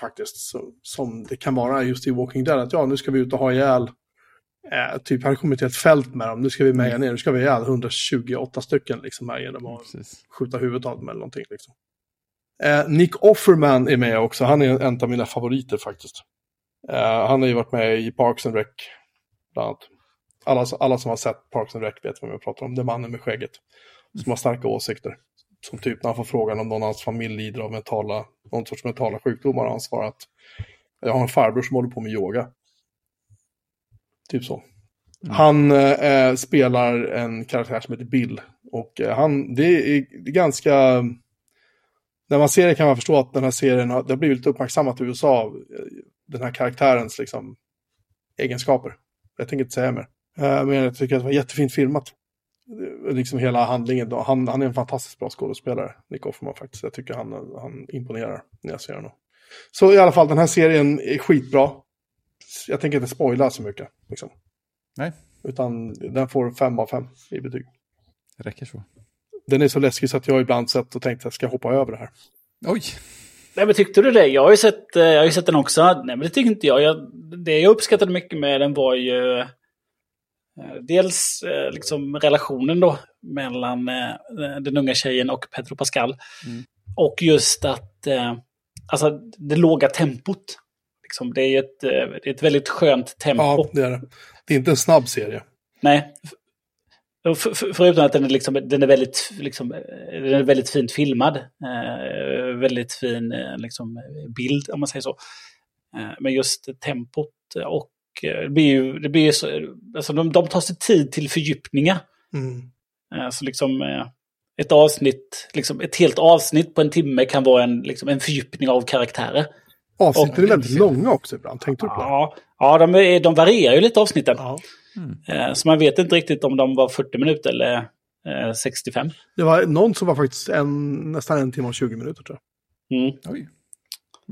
[SPEAKER 2] faktiskt. Så, som det kan vara just i Walking Dead, att ja, nu ska vi ut och ha ihjäl Eh, typ, hade kommit till ett fält med dem. Nu ska vi meja ner, nu ska vi ihjäl 128 stycken liksom här genom att
[SPEAKER 1] Precis.
[SPEAKER 2] skjuta huvudet av dem eller någonting. Liksom. Eh, Nick Offerman är med också, han är en av mina favoriter faktiskt. Eh, han har ju varit med i Parks and Rec, bland annat. Alla, alla som har sett Parks and Rec vet vem jag pratar om, det är mannen med skägget. Som har starka åsikter. Som typ när han får frågan om någon av hans familj lider av mentala, någon sorts mentala sjukdomar, och han svarar att jag har en farbror som håller på med yoga. Typ så. Han eh, spelar en karaktär som heter Bill. Och eh, han, det är, det är ganska... När man ser det kan man förstå att den här serien har, det har blivit uppmärksammat i USA. eh, Den här karaktärens liksom, egenskaper. Jag tänker inte säga mer. Eh, men jag tycker att det var jättefint filmat. Eh, Liksom hela handlingen. Då. Han, han är en fantastiskt bra skådespelare, Nick Offerman faktiskt. Jag tycker han, han imponerar när jag ser honom. Så i alla fall, den här serien är skitbra. Jag tänker inte spoila så mycket. Liksom.
[SPEAKER 1] Nej,
[SPEAKER 2] Utan den får fem av fem i betyg.
[SPEAKER 1] det räcker så.
[SPEAKER 2] Den är så läskig så att jag ibland sett och tänkt att jag ska hoppa över det här.
[SPEAKER 1] Oj!
[SPEAKER 3] Nej, men tyckte du det? Jag har ju sett, eh, jag har ju sett den också. Nej, men det tycker inte jag. jag. Det jag uppskattade mycket med den var ju eh, dels eh, liksom relationen då mellan den unga tjejen och Pedro Pascal.
[SPEAKER 1] Mm.
[SPEAKER 3] Och just att, alltså det låga tempot. Liksom, det är ett, eh, det är ett väldigt skönt tempo.
[SPEAKER 2] Ja, det är det. Det är inte en snabb serie.
[SPEAKER 3] Nej. F- f- förutom att den är, liksom, den är, väldigt, liksom, eh, den är väldigt fint filmad. Eh, väldigt fin eh, liksom, bild, om man säger så. Eh, men just tempot och det blir ju, det blir så, alltså de, de tar sig tid till fördjupningar.
[SPEAKER 2] Mm.
[SPEAKER 3] Eh, så liksom ett avsnitt, liksom ett helt avsnitt på en timme kan vara en, liksom, en fördjupning av karaktärer.
[SPEAKER 2] Avsnitten är väldigt långa också ibland. Tänkte du på det?
[SPEAKER 3] Ja, ja de, är, de varierar ju lite avsnitten.
[SPEAKER 2] Ja.
[SPEAKER 3] Eh, Så man vet inte riktigt om de var 40 minuter eller eh, 65.
[SPEAKER 2] Det var någon som var faktiskt en, nästan en timme och 20 minuter tror
[SPEAKER 3] Mm.
[SPEAKER 1] Oj.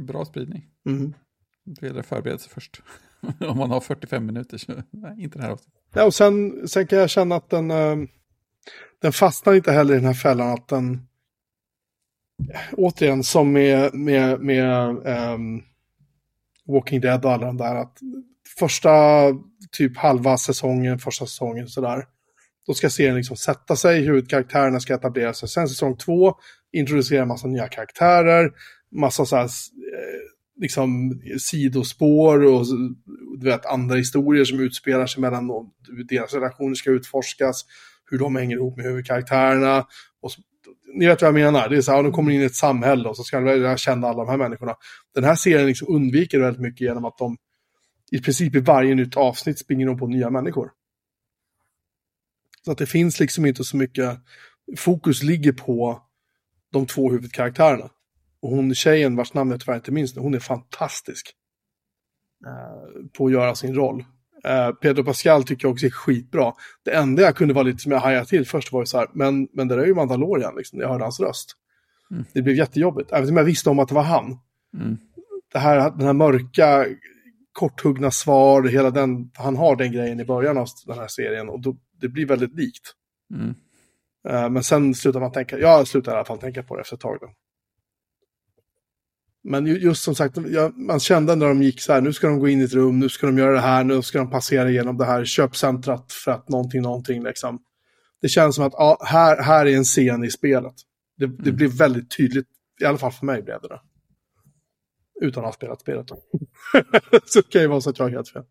[SPEAKER 1] Bra spridning.
[SPEAKER 2] jag. Mm.
[SPEAKER 1] Det gäller att förbereda sig först. Om man har 45 minuter så nej, inte det här avsnittet.
[SPEAKER 2] Ja, och sen, sen kan jag känna att den, eh, den fastnar inte heller i den här fällan att den, återigen som med, med, med um, Walking Dead och alla de där, att första typ halva säsongen, första säsongen sådär, då ska serien liksom sätta sig, huvudkaraktärerna ska etablera sig. Sen säsong två introducerar en massa nya karaktärer, massa så här, eh, liksom sidospår och du vet, andra historier som utspelar sig mellan dem. hur deras relationer ska utforskas, hur de hänger ihop med huvudkaraktärerna. Och så, ni vet vad jag menar, det är så här, de kommer in i ett samhälle och så ska lära känna alla de här människorna. Den här serien liksom undviker väldigt mycket genom att de i princip i varje nytt avsnitt springer de på nya människor. Så att det finns liksom inte så mycket, fokus ligger på de två huvudkaraktärerna. Och hon tjejen vars namn jag tyvärr inte minns hon är fantastisk. på att göra sin roll. Eh, Pedro Pascal tycker jag också är skitbra. Det enda jag kunde vara lite som jag hajade till först var ju så här, men, men det där är ju Mandalorian, liksom, jag hörde hans röst.
[SPEAKER 1] Mm.
[SPEAKER 2] Det blev jättejobbigt, även om jag visste om att det var han.
[SPEAKER 1] Mm.
[SPEAKER 2] Det här, den här mörka, korthuggna svar, hela den, han har den grejen i början av den här serien och då, det blir väldigt likt.
[SPEAKER 1] Mm.
[SPEAKER 2] Eh, Men sen slutar man tänka, jag slutar i alla fall tänka på det efter ett tag. Då. Men ju- just som sagt, man kände när de gick så här, nu ska de gå in i ett rum, nu ska de göra det här, nu ska de passera igenom det här köpcentrat för att någonting, någonting liksom. Det känns som att ja, här, här är en scen i spelet. Det, det blir väldigt tydligt, i alla fall för mig blev det det. Utan att ha spelat spelet då. så kan ju vara så att jag har helt fel.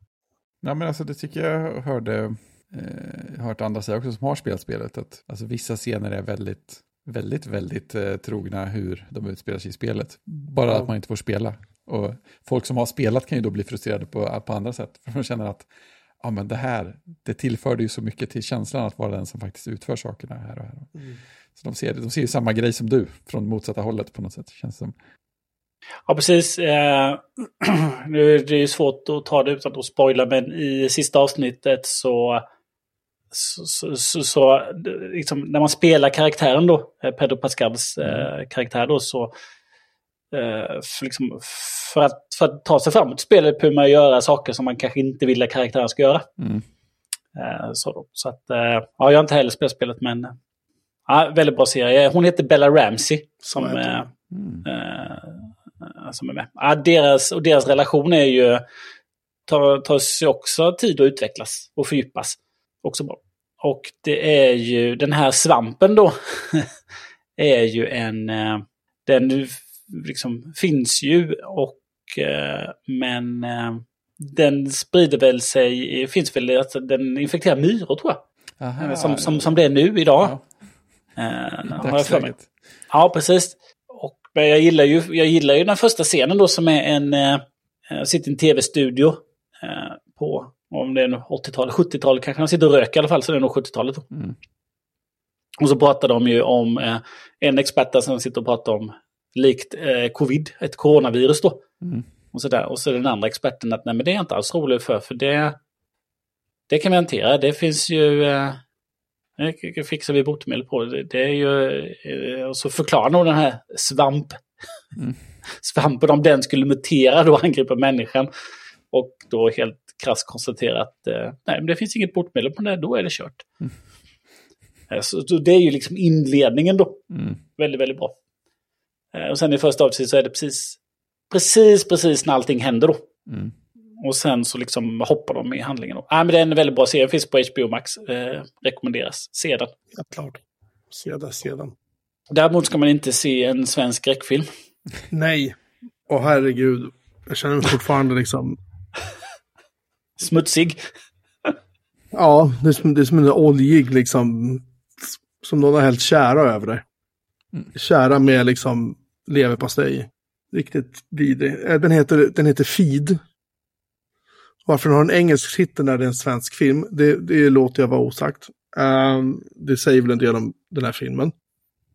[SPEAKER 1] Ja, men alltså det tycker jag hörde, eh, hört andra säga också som har spelat spelet, att alltså, vissa scener är väldigt, väldigt, väldigt eh, trogna hur de utspelar sig i spelet. Bara
[SPEAKER 2] Ja.
[SPEAKER 1] att man inte får spela. Och folk som har spelat kan ju då bli frustrerade på, på andra sätt, för de känner att ja, men det här, det tillförde ju så mycket till känslan att vara den som faktiskt utför sakerna här och här. Så de ser, de ser ju samma grej som du, från motsatta hållet på något sätt, känns som.
[SPEAKER 3] Ja, precis. Eh, nu är det ju svårt att ta det utan att spoila, men i sista avsnittet så... Så, så, så, så liksom, när man spelar karaktären då, eh, Pedro Pascals eh, karaktär då, så... Eh, för, liksom, för, att, för att ta sig framåt i spelet behöver man göra saker som man kanske inte vill att karaktären ska göra.
[SPEAKER 1] Mm.
[SPEAKER 3] Eh, så så att, ja, jag har inte heller spelat spelet, men... Ja, väldigt bra serie. Hon heter Bella Ramsey. Som.
[SPEAKER 1] Mm.
[SPEAKER 3] eh, som är med. Ja, deras, och deras relation är ju tar, tar sig också tid att utvecklas och fördjupas. Också bra. Och det är ju den här svampen då. är ju en... eh, Den liksom finns ju och... eh, Men eh, den sprider väl sig... Finns väl alltså den infekterar myror tror jag.
[SPEAKER 1] Aha,
[SPEAKER 3] som, som, som det är nu idag.
[SPEAKER 1] ja,
[SPEAKER 3] har jag för mig. Ja, precis. Och, men jag, gillar ju, jag gillar ju den första scenen då som är en... Jag sitter i en tv-studio på, om det är nog 80-talet, 70-talet kanske. Han sitter och röker i alla fall, så det är nog 70-talet. då.
[SPEAKER 1] Mm.
[SPEAKER 3] Och så pratar de ju om eh, en expert där som sitter och pratar om likt eh, covid, ett coronavirus då.
[SPEAKER 1] Mm.
[SPEAKER 3] Och så, där. och så den andra experten att nej men det är jag inte alls rolig för, för det, det kan vi hantera. Det finns ju, eh, det fixar vi botemedel på. Det, det är ju, eh, och så förklarar nog den här svamp,
[SPEAKER 1] Mm.
[SPEAKER 3] svampen om den skulle mutera då angripa människan. Och då helt krasst konstatera att eh, nej men det finns inget botemedel på det, då är det kört.
[SPEAKER 1] Mm.
[SPEAKER 3] Eh, Så, så det är ju liksom inledningen då.
[SPEAKER 1] Mm.
[SPEAKER 3] Väldigt, väldigt bra. Eh, Och sen i första avsnittet så är det precis, precis, precis när allting händer då.
[SPEAKER 1] Mm.
[SPEAKER 3] Och sen så liksom hoppar de i handlingen. Då. Nej, men det är en väldigt bra serie, finns på HBO Max. Eh, rekommenderas. Se den.
[SPEAKER 2] Ja, klart. Se det sedan.
[SPEAKER 3] Däremot ska man inte se en svensk skräckfilm.
[SPEAKER 2] Nej. Åh herregud. Jag känner mig fortfarande liksom...
[SPEAKER 3] Smutsig.
[SPEAKER 2] Ja, det är som, det är som en oljig liksom... Som någon har hällt kära över dig. Kära med liksom leverpastej. Riktigt vidrig. Eh, den heter, den heter Feed. Varför den har en engelsk titel när det är en svensk film, det, det låter jag vara osagt. Um, det säger väl en del om den här filmen.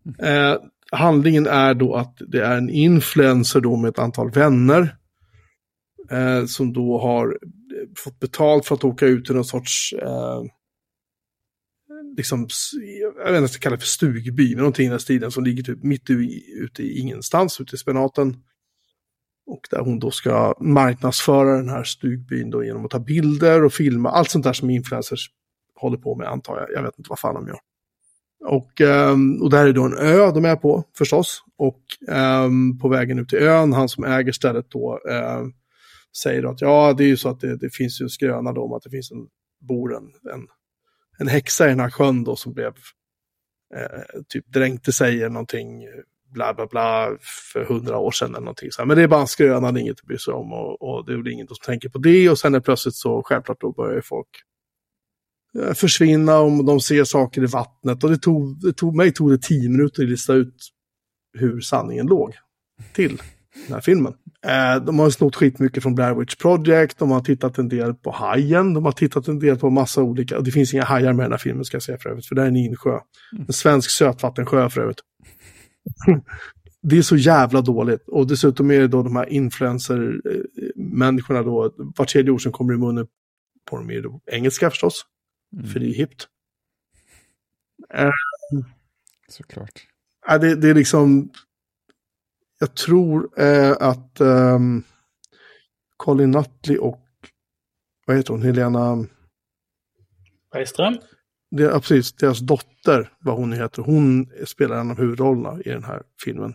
[SPEAKER 2] Uh, handlingen är då att det är en influencer då med ett antal vänner. Eh, som då har fått betalt för att åka ut till någon sorts, eh, liksom, jag vet inte vad jag ska kalla det för stugby, men någonting i den stilen som ligger typ mitt ute i ingenstans, ute i spenaten. Och där hon då ska marknadsföra den här stugbyn då genom att ta bilder och filma, allt sånt där som influencers håller på med antar jag. Jag vet inte vad fan de gör. Och, ehm, och där är då en ö de är på förstås. Och um, på vägen ut till ön, han som äger stället då uh, säger att ja, det är ju så att det, det finns ju en skröna då om att det finns en, bor en, en, en häxa i den här sjön då som blev, eh, typ dränkte sig eller någonting, bla bla bla, för hundra år sedan eller någonting. Så här. Men det är bara en skröna, det är inget att bry sig om och, och det är väl ingen som tänker på det. Och sen är plötsligt så, självklart då börjar ju folk eh, försvinna om de ser saker i vattnet. Och det tog, det tog, mig tog det tio minuter att lista ut hur sanningen låg till den här filmen. Eh, de har snott skitmycket från Blair Witch Project, de har tittat en del på Hajen, de har tittat en del på massa olika, det finns inga hajar med i den här filmen ska jag säga för övrigt, för det är en insjö. En svensk sötvattensjö för övrigt. det är så jävla dåligt. Och dessutom är det då de här influencer-människorna då, var tredje ord som kommer i munnen på dem är då engelska förstås,
[SPEAKER 1] Mm.
[SPEAKER 2] för det är hippt.
[SPEAKER 1] Såklart.
[SPEAKER 2] Ja, det, det är liksom... Jag tror eh, att ehm, Colin Nutley och vad heter hon, Helena...
[SPEAKER 3] Bergström.
[SPEAKER 2] Det, ja, precis, deras dotter, vad hon nu heter, hon spelar en av huvudrollerna i den här filmen.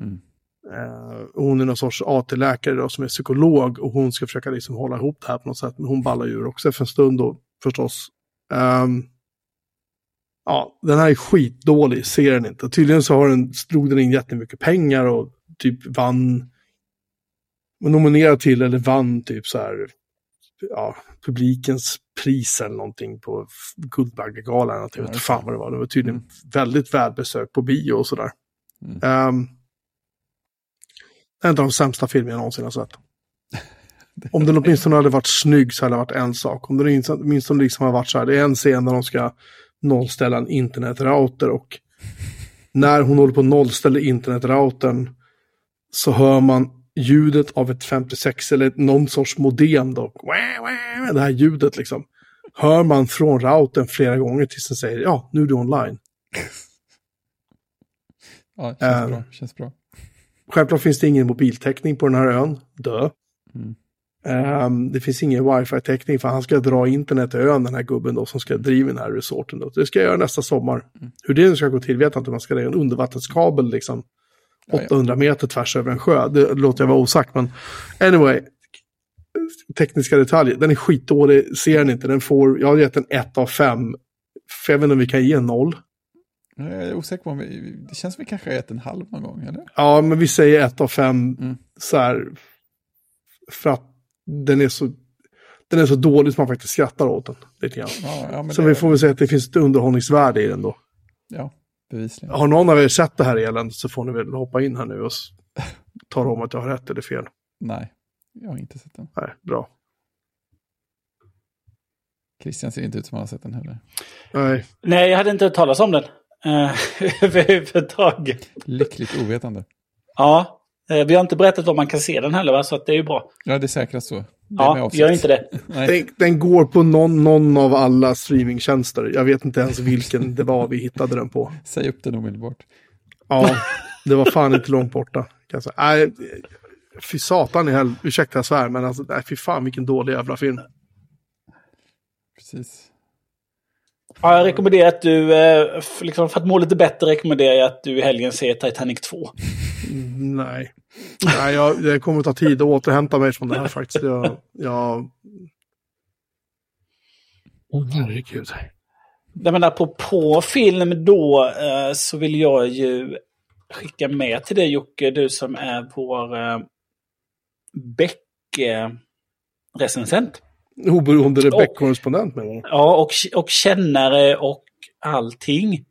[SPEAKER 1] Mm.
[SPEAKER 2] Eh, hon är någon sorts AT-läkare som är psykolog och hon ska försöka liksom hålla ihop det här på något sätt. Men hon ballar ur också för en stund då, förstås. Ehm, ja, den här är skitdålig, ser den inte. Tydligen så har den, drog den in jättemycket pengar och typ vann, nominerad till eller vann typ så här, ja, publikens pris eller någonting på Guldbaggegalan. Jag vet inte fan vad det var. Det var tydligen
[SPEAKER 1] Mm.
[SPEAKER 2] väldigt välbesökt på bio och sådär.
[SPEAKER 1] Mm.
[SPEAKER 2] Ehm, en av de sämsta filmer jag någonsin har sett. Om den åtminstone hade varit snygg så hade det varit en sak. Om den åtminstone liksom har varit så här, det är en scen där de ska nollställa en internetrouter och när hon håller på att nollställa internetroutern så hör man ljudet av ett 56 eller någon sorts modem då. Det här ljudet liksom. Hör man från routern flera gånger tills den säger ja, nu är du online.
[SPEAKER 1] Ja, känns
[SPEAKER 2] Eh.
[SPEAKER 1] bra. Känns bra.
[SPEAKER 2] Självklart finns det ingen mobiltäckning på den här ön. Dö.
[SPEAKER 1] Mm.
[SPEAKER 2] Ehm, det finns ingen wifi-täckning för han ska dra internet till ön, den här gubben då, som ska driva den här resorten. Då. Det ska jag göra nästa sommar.
[SPEAKER 1] Mm.
[SPEAKER 2] Hur det nu ska gå till vet jag inte. Man ska lägga en undervattenskabel liksom.
[SPEAKER 1] Ja, ja.
[SPEAKER 2] 800 meter tvärs över en sjö. Det låter jag vara osagt, men anyway. tekniska detaljer. Den är skitdålig, ser den inte. Den får, jag har gett den 1 av 5. För jag vet inte om vi kan ge 0.
[SPEAKER 1] Jag är osäker på om vi, det känns som vi kanske har gett en halv någon gång, eller?
[SPEAKER 2] Ja, men vi säger 1 av 5
[SPEAKER 1] Mm.
[SPEAKER 2] så här. För att den är så, den är så dålig som man faktiskt skrattar åt den. Lite grann.
[SPEAKER 1] Ja, ja,
[SPEAKER 2] Så
[SPEAKER 1] det,
[SPEAKER 2] vi får väl säga att det finns ett underhållningsvärde i den då.
[SPEAKER 1] Ja, bevisligen.
[SPEAKER 2] Har någon av er sett det här eländet så får ni väl hoppa in här nu och tala om att jag har rätt eller fel.
[SPEAKER 1] Nej, jag har inte sett den.
[SPEAKER 2] Nej, bra.
[SPEAKER 1] Christian ser inte ut som han har sett den heller.
[SPEAKER 2] Nej,
[SPEAKER 3] Nej, jag hade inte hört talas om den. Uh, överhuvudtaget.
[SPEAKER 1] Lyckligt ovetande.
[SPEAKER 3] Ja, eh, vi har inte berättat om man kan se den heller, va? så att det är ju bra.
[SPEAKER 1] Ja, det är säkrast så.
[SPEAKER 3] Ja, gör inte det.
[SPEAKER 2] Den, den går på någon, någon av alla streamingtjänster. Jag vet inte ens vilken det var vi hittade den på.
[SPEAKER 1] Säg upp den omedelbart.
[SPEAKER 2] Ja, det var fan inte långt borta. Säga. Nej, fy satan i hel... Ursäkta jag svär, men alltså, nej, fy fan vilken dålig jävla film.
[SPEAKER 1] Precis.
[SPEAKER 3] Ja, jag rekommenderar att du, eh, liksom, för att må lite bättre, rekommenderar jag att du i helgen ser Titanic 2.
[SPEAKER 2] Nej, nej jag, det kommer att ta tid att återhämta mig från det här faktiskt. Jag... jag... Åh, herregud.
[SPEAKER 3] Jag menar, på, på film då eh, så vill jag ju skicka med till dig Jocke, du som är vår eh, Beck-recensent.
[SPEAKER 2] Oberoende Rebecca-korrespondent med mig.
[SPEAKER 3] Ja, och, och kännare och allting.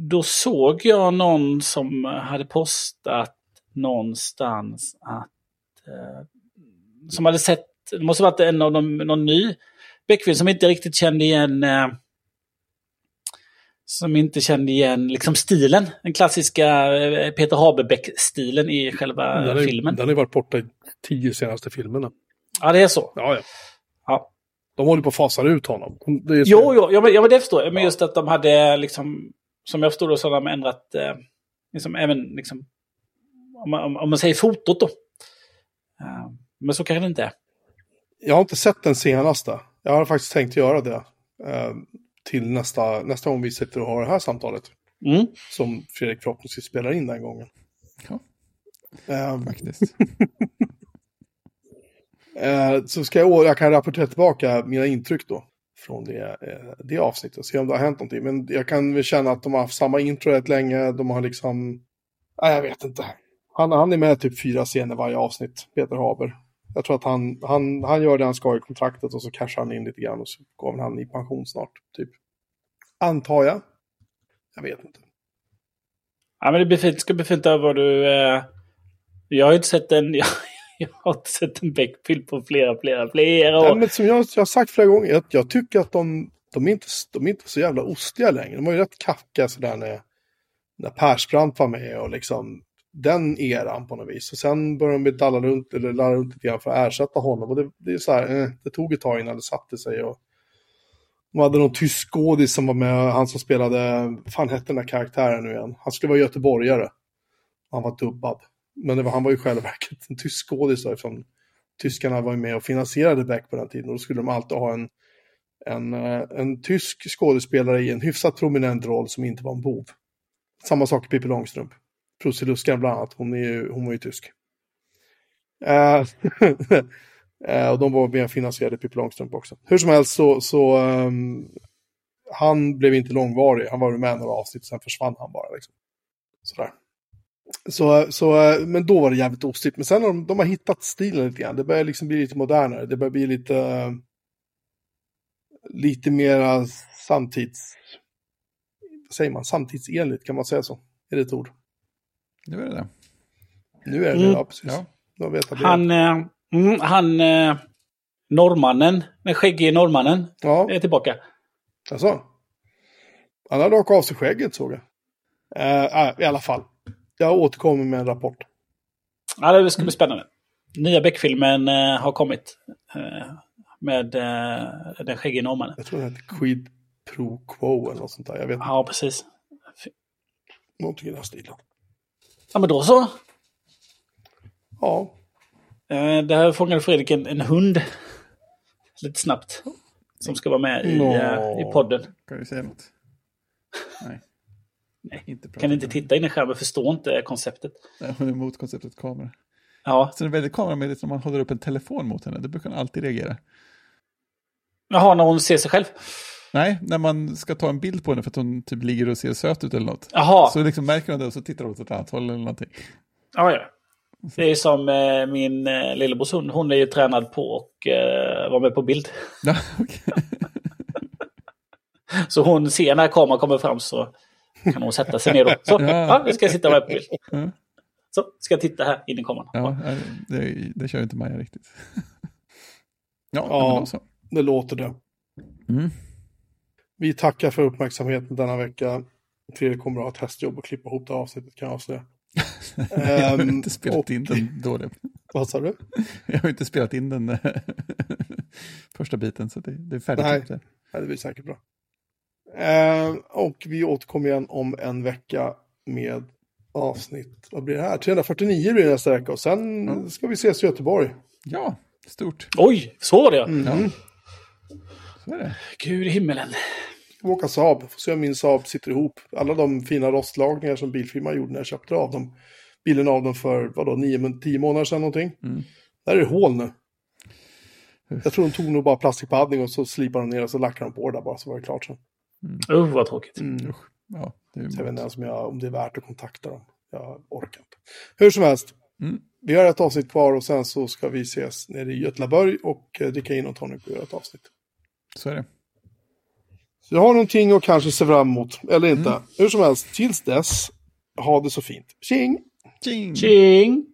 [SPEAKER 3] Då såg jag någon som hade postat någonstans att... Eh, som hade sett... Det måste varit en av de, någon ny Beckfilm som inte riktigt kände igen... Eh, som inte kände igen liksom stilen. Den klassiska eh, Peter Haberbeck-stilen i själva
[SPEAKER 2] Den ju-
[SPEAKER 3] filmen.
[SPEAKER 2] Den har varit borta i tio senaste filmerna.
[SPEAKER 3] Ja, det är så.
[SPEAKER 2] Ja, ja.
[SPEAKER 3] Ja.
[SPEAKER 2] De håller på att fasa ut honom. Är
[SPEAKER 3] Jo, jo, ja, men, ja, men det förstår jag. Men just att de hade liksom, som jag förstod det så hade de ändrat, eh, liksom även liksom, om man, om, om man säger fotot då. Eh, men så kanske det inte är.
[SPEAKER 2] Jag har inte sett den senaste. Jag har faktiskt tänkt göra det. Eh, till nästa, nästa gång vi sitter och har det här samtalet.
[SPEAKER 3] Mm.
[SPEAKER 2] Som Fredrik förhoppningsvis spelar in den gången.
[SPEAKER 1] Ja,
[SPEAKER 2] Eh,
[SPEAKER 1] faktiskt.
[SPEAKER 2] eh, så ska jag, jag kan rapportera tillbaka mina intryck då. Från det, eh, det avsnittet. Se om det har hänt någonting. Men jag kan väl känna att de har haft samma intro rätt länge. De har liksom... Nej, jag vet inte. Han, han är med typ fyra scener varje avsnitt, Peter Haber. Jag tror att han, han, han gör det han ska i kontraktet och så cashar han in lite grann och så går han i pension snart, typ. Antar jag. Jag vet inte.
[SPEAKER 3] Ja, men det blir fint. Det ska bli fint att vad du... Eh, jag har inte sett den... Jag, jag har inte sett en Beck-film på flera, flera, flera
[SPEAKER 2] Nej,
[SPEAKER 3] år.
[SPEAKER 2] men som jag, jag har sagt flera gånger, jag, jag tycker att de, de, är inte, de är inte så jävla ostiga längre. De var ju rätt kacka sådär när, när Persbrandt var med och liksom den eran på något vis. Och sen började de dalla runt, eller lalla runt lite grann för att ersätta honom. Och det, det är så här, eh, det tog ett tag innan det satte sig. Och de hade någon tysk skådis som var med, han som spelade, vad fan hette den där karaktären nu igen? Han skulle vara göteborgare. Han var dubbad. Men det var, han var ju i själva verket en tysk skådis eftersom tyskarna var ju med och finansierade Beck på den tiden. Och då skulle de alltid ha en, en, eh, en tysk skådespelare i en hyfsat prominent roll som inte var en bov. Samma sak i Pippi Långstrump. Prussiluskan bland annat, hon, är ju, hon var ju tysk. Uh, och de var med och finansierade Pippi Långstrump också. Hur som helst så, så um, han blev inte långvarig. Han var med några avsnitt, sen försvann han bara. Liksom. Sådär. Så, så, eh, men då var det jävligt ostigt. Men sen har de, de har hittat stilen lite grann. Det börjar liksom bli lite modernare. Det börjar bli lite, eh, lite mera samtids... Vad säger man? Samtidsenligt, kan man säga så? Är det ett ord?
[SPEAKER 1] Nu är det det.
[SPEAKER 2] Nu är det
[SPEAKER 3] Mm.
[SPEAKER 2] ja precis.
[SPEAKER 1] Ja.
[SPEAKER 3] Han... Eh, mm, han... Eh, norrmannen, den skäggige norrmannen,
[SPEAKER 2] Ja,
[SPEAKER 3] är tillbaka.
[SPEAKER 2] alltså. Han har rakat av sig skägget såg jag. Eh, äh, I alla fall. Jag återkommer med en rapport.
[SPEAKER 3] Ja, det ska bli spännande. Nya Beck-filmen eh, har kommit. Eh, med eh, den skäggige norrmannen.
[SPEAKER 2] Jag tror den heter Quid Pro Quo eller något sånt där. Jag vet inte.
[SPEAKER 3] Ja, precis.
[SPEAKER 2] Någonting i den här stilen.
[SPEAKER 3] Ja, men då så.
[SPEAKER 2] Ja,
[SPEAKER 3] Eh, där fångade Fredrik en, en hund. Lite snabbt. Som ska vara med i,
[SPEAKER 2] Nå.
[SPEAKER 3] eh, i podden.
[SPEAKER 1] Kan du säga något? Nej.
[SPEAKER 3] Nej.
[SPEAKER 1] Inte
[SPEAKER 3] Kan inte titta in i skärmen, förstår inte konceptet.
[SPEAKER 1] Nej, Hon är emot konceptet kamera.
[SPEAKER 3] Ja.
[SPEAKER 1] Så det är väldigt kameramedvetet om man håller upp en telefon mot henne. Det brukar hon alltid reagera.
[SPEAKER 3] Jaha, när hon ser sig själv.
[SPEAKER 1] Nej, när man ska ta en bild på henne för att hon typ ligger och ser söt ut eller något.
[SPEAKER 3] Jaha,
[SPEAKER 1] Så liksom märker hon det och så tittar hon åt ett annat håll eller någonting.
[SPEAKER 3] ja, ja. Det är som eh, min eh, lillebrors hund. Hon är ju tränad på att eh, vara med på bild.
[SPEAKER 1] Ja, okej.
[SPEAKER 3] Så hon ser när kameran kommer fram så kan hon sätta sig ner då. Så,
[SPEAKER 1] Ja.
[SPEAKER 3] ja, nu ska jag sitta med på bild.
[SPEAKER 1] Ja.
[SPEAKER 3] Så, ska jag titta här in i kameran.
[SPEAKER 1] Ja, det, det kör inte Maja riktigt. Ja,
[SPEAKER 2] Ja.
[SPEAKER 1] då så.
[SPEAKER 2] Det låter det.
[SPEAKER 1] Mm.
[SPEAKER 2] Vi tackar för uppmärksamheten denna vecka. Fredrik kommer att ha ett hästjobb och klippa ihop det här avsnittet kan jag avslöja.
[SPEAKER 1] Jag har
[SPEAKER 2] Ehm,
[SPEAKER 1] inte spelat
[SPEAKER 2] och-
[SPEAKER 1] in den dåliga.
[SPEAKER 2] Vad sa du?
[SPEAKER 1] Jag har inte spelat in den eh, första biten, så det, det är färdigt.
[SPEAKER 2] Nej. Ja, det blir säkert bra. Eh, och vi återkommer igen om en vecka med avsnitt, vad blir det här? 349 blir det nästa vecka och sen
[SPEAKER 1] Ja.
[SPEAKER 2] ska vi ses i Göteborg.
[SPEAKER 1] Ja, stort.
[SPEAKER 3] Oj, så var det
[SPEAKER 2] Mm.
[SPEAKER 1] Ja. Så är det.
[SPEAKER 3] Gud i himmelen.
[SPEAKER 2] Åka Saab, får se om min Saab sitter ihop. Alla de fina rostlagningar som bilfirman gjorde när jag köpte av dem. Bilen av dem för, vadå, 9-10 månader sedan någonting.
[SPEAKER 1] Mm.
[SPEAKER 2] Där är det hål nu. Jag tror de tog nog bara plastikpaddning och så slipade de ner och så lackade de på det där bara så var det klart sen.
[SPEAKER 3] Uh, vad tråkigt.
[SPEAKER 2] Mm.
[SPEAKER 1] Usch. Ja,
[SPEAKER 2] jag vet inte ens om, jag, om det är värt att kontakta dem. Jag orkar inte. Hur som helst.
[SPEAKER 1] Mm.
[SPEAKER 2] Vi har ett avsnitt kvar och sen så ska vi ses nere i Götlaborg och eh, dricka in och tonic och göra ett avsnitt.
[SPEAKER 1] Så är det.
[SPEAKER 2] Så jag har någonting att kanske se fram emot, eller inte. Hur som helst, tills dess, ha det så fint. Tjing!
[SPEAKER 1] Tjing!
[SPEAKER 3] Tjing!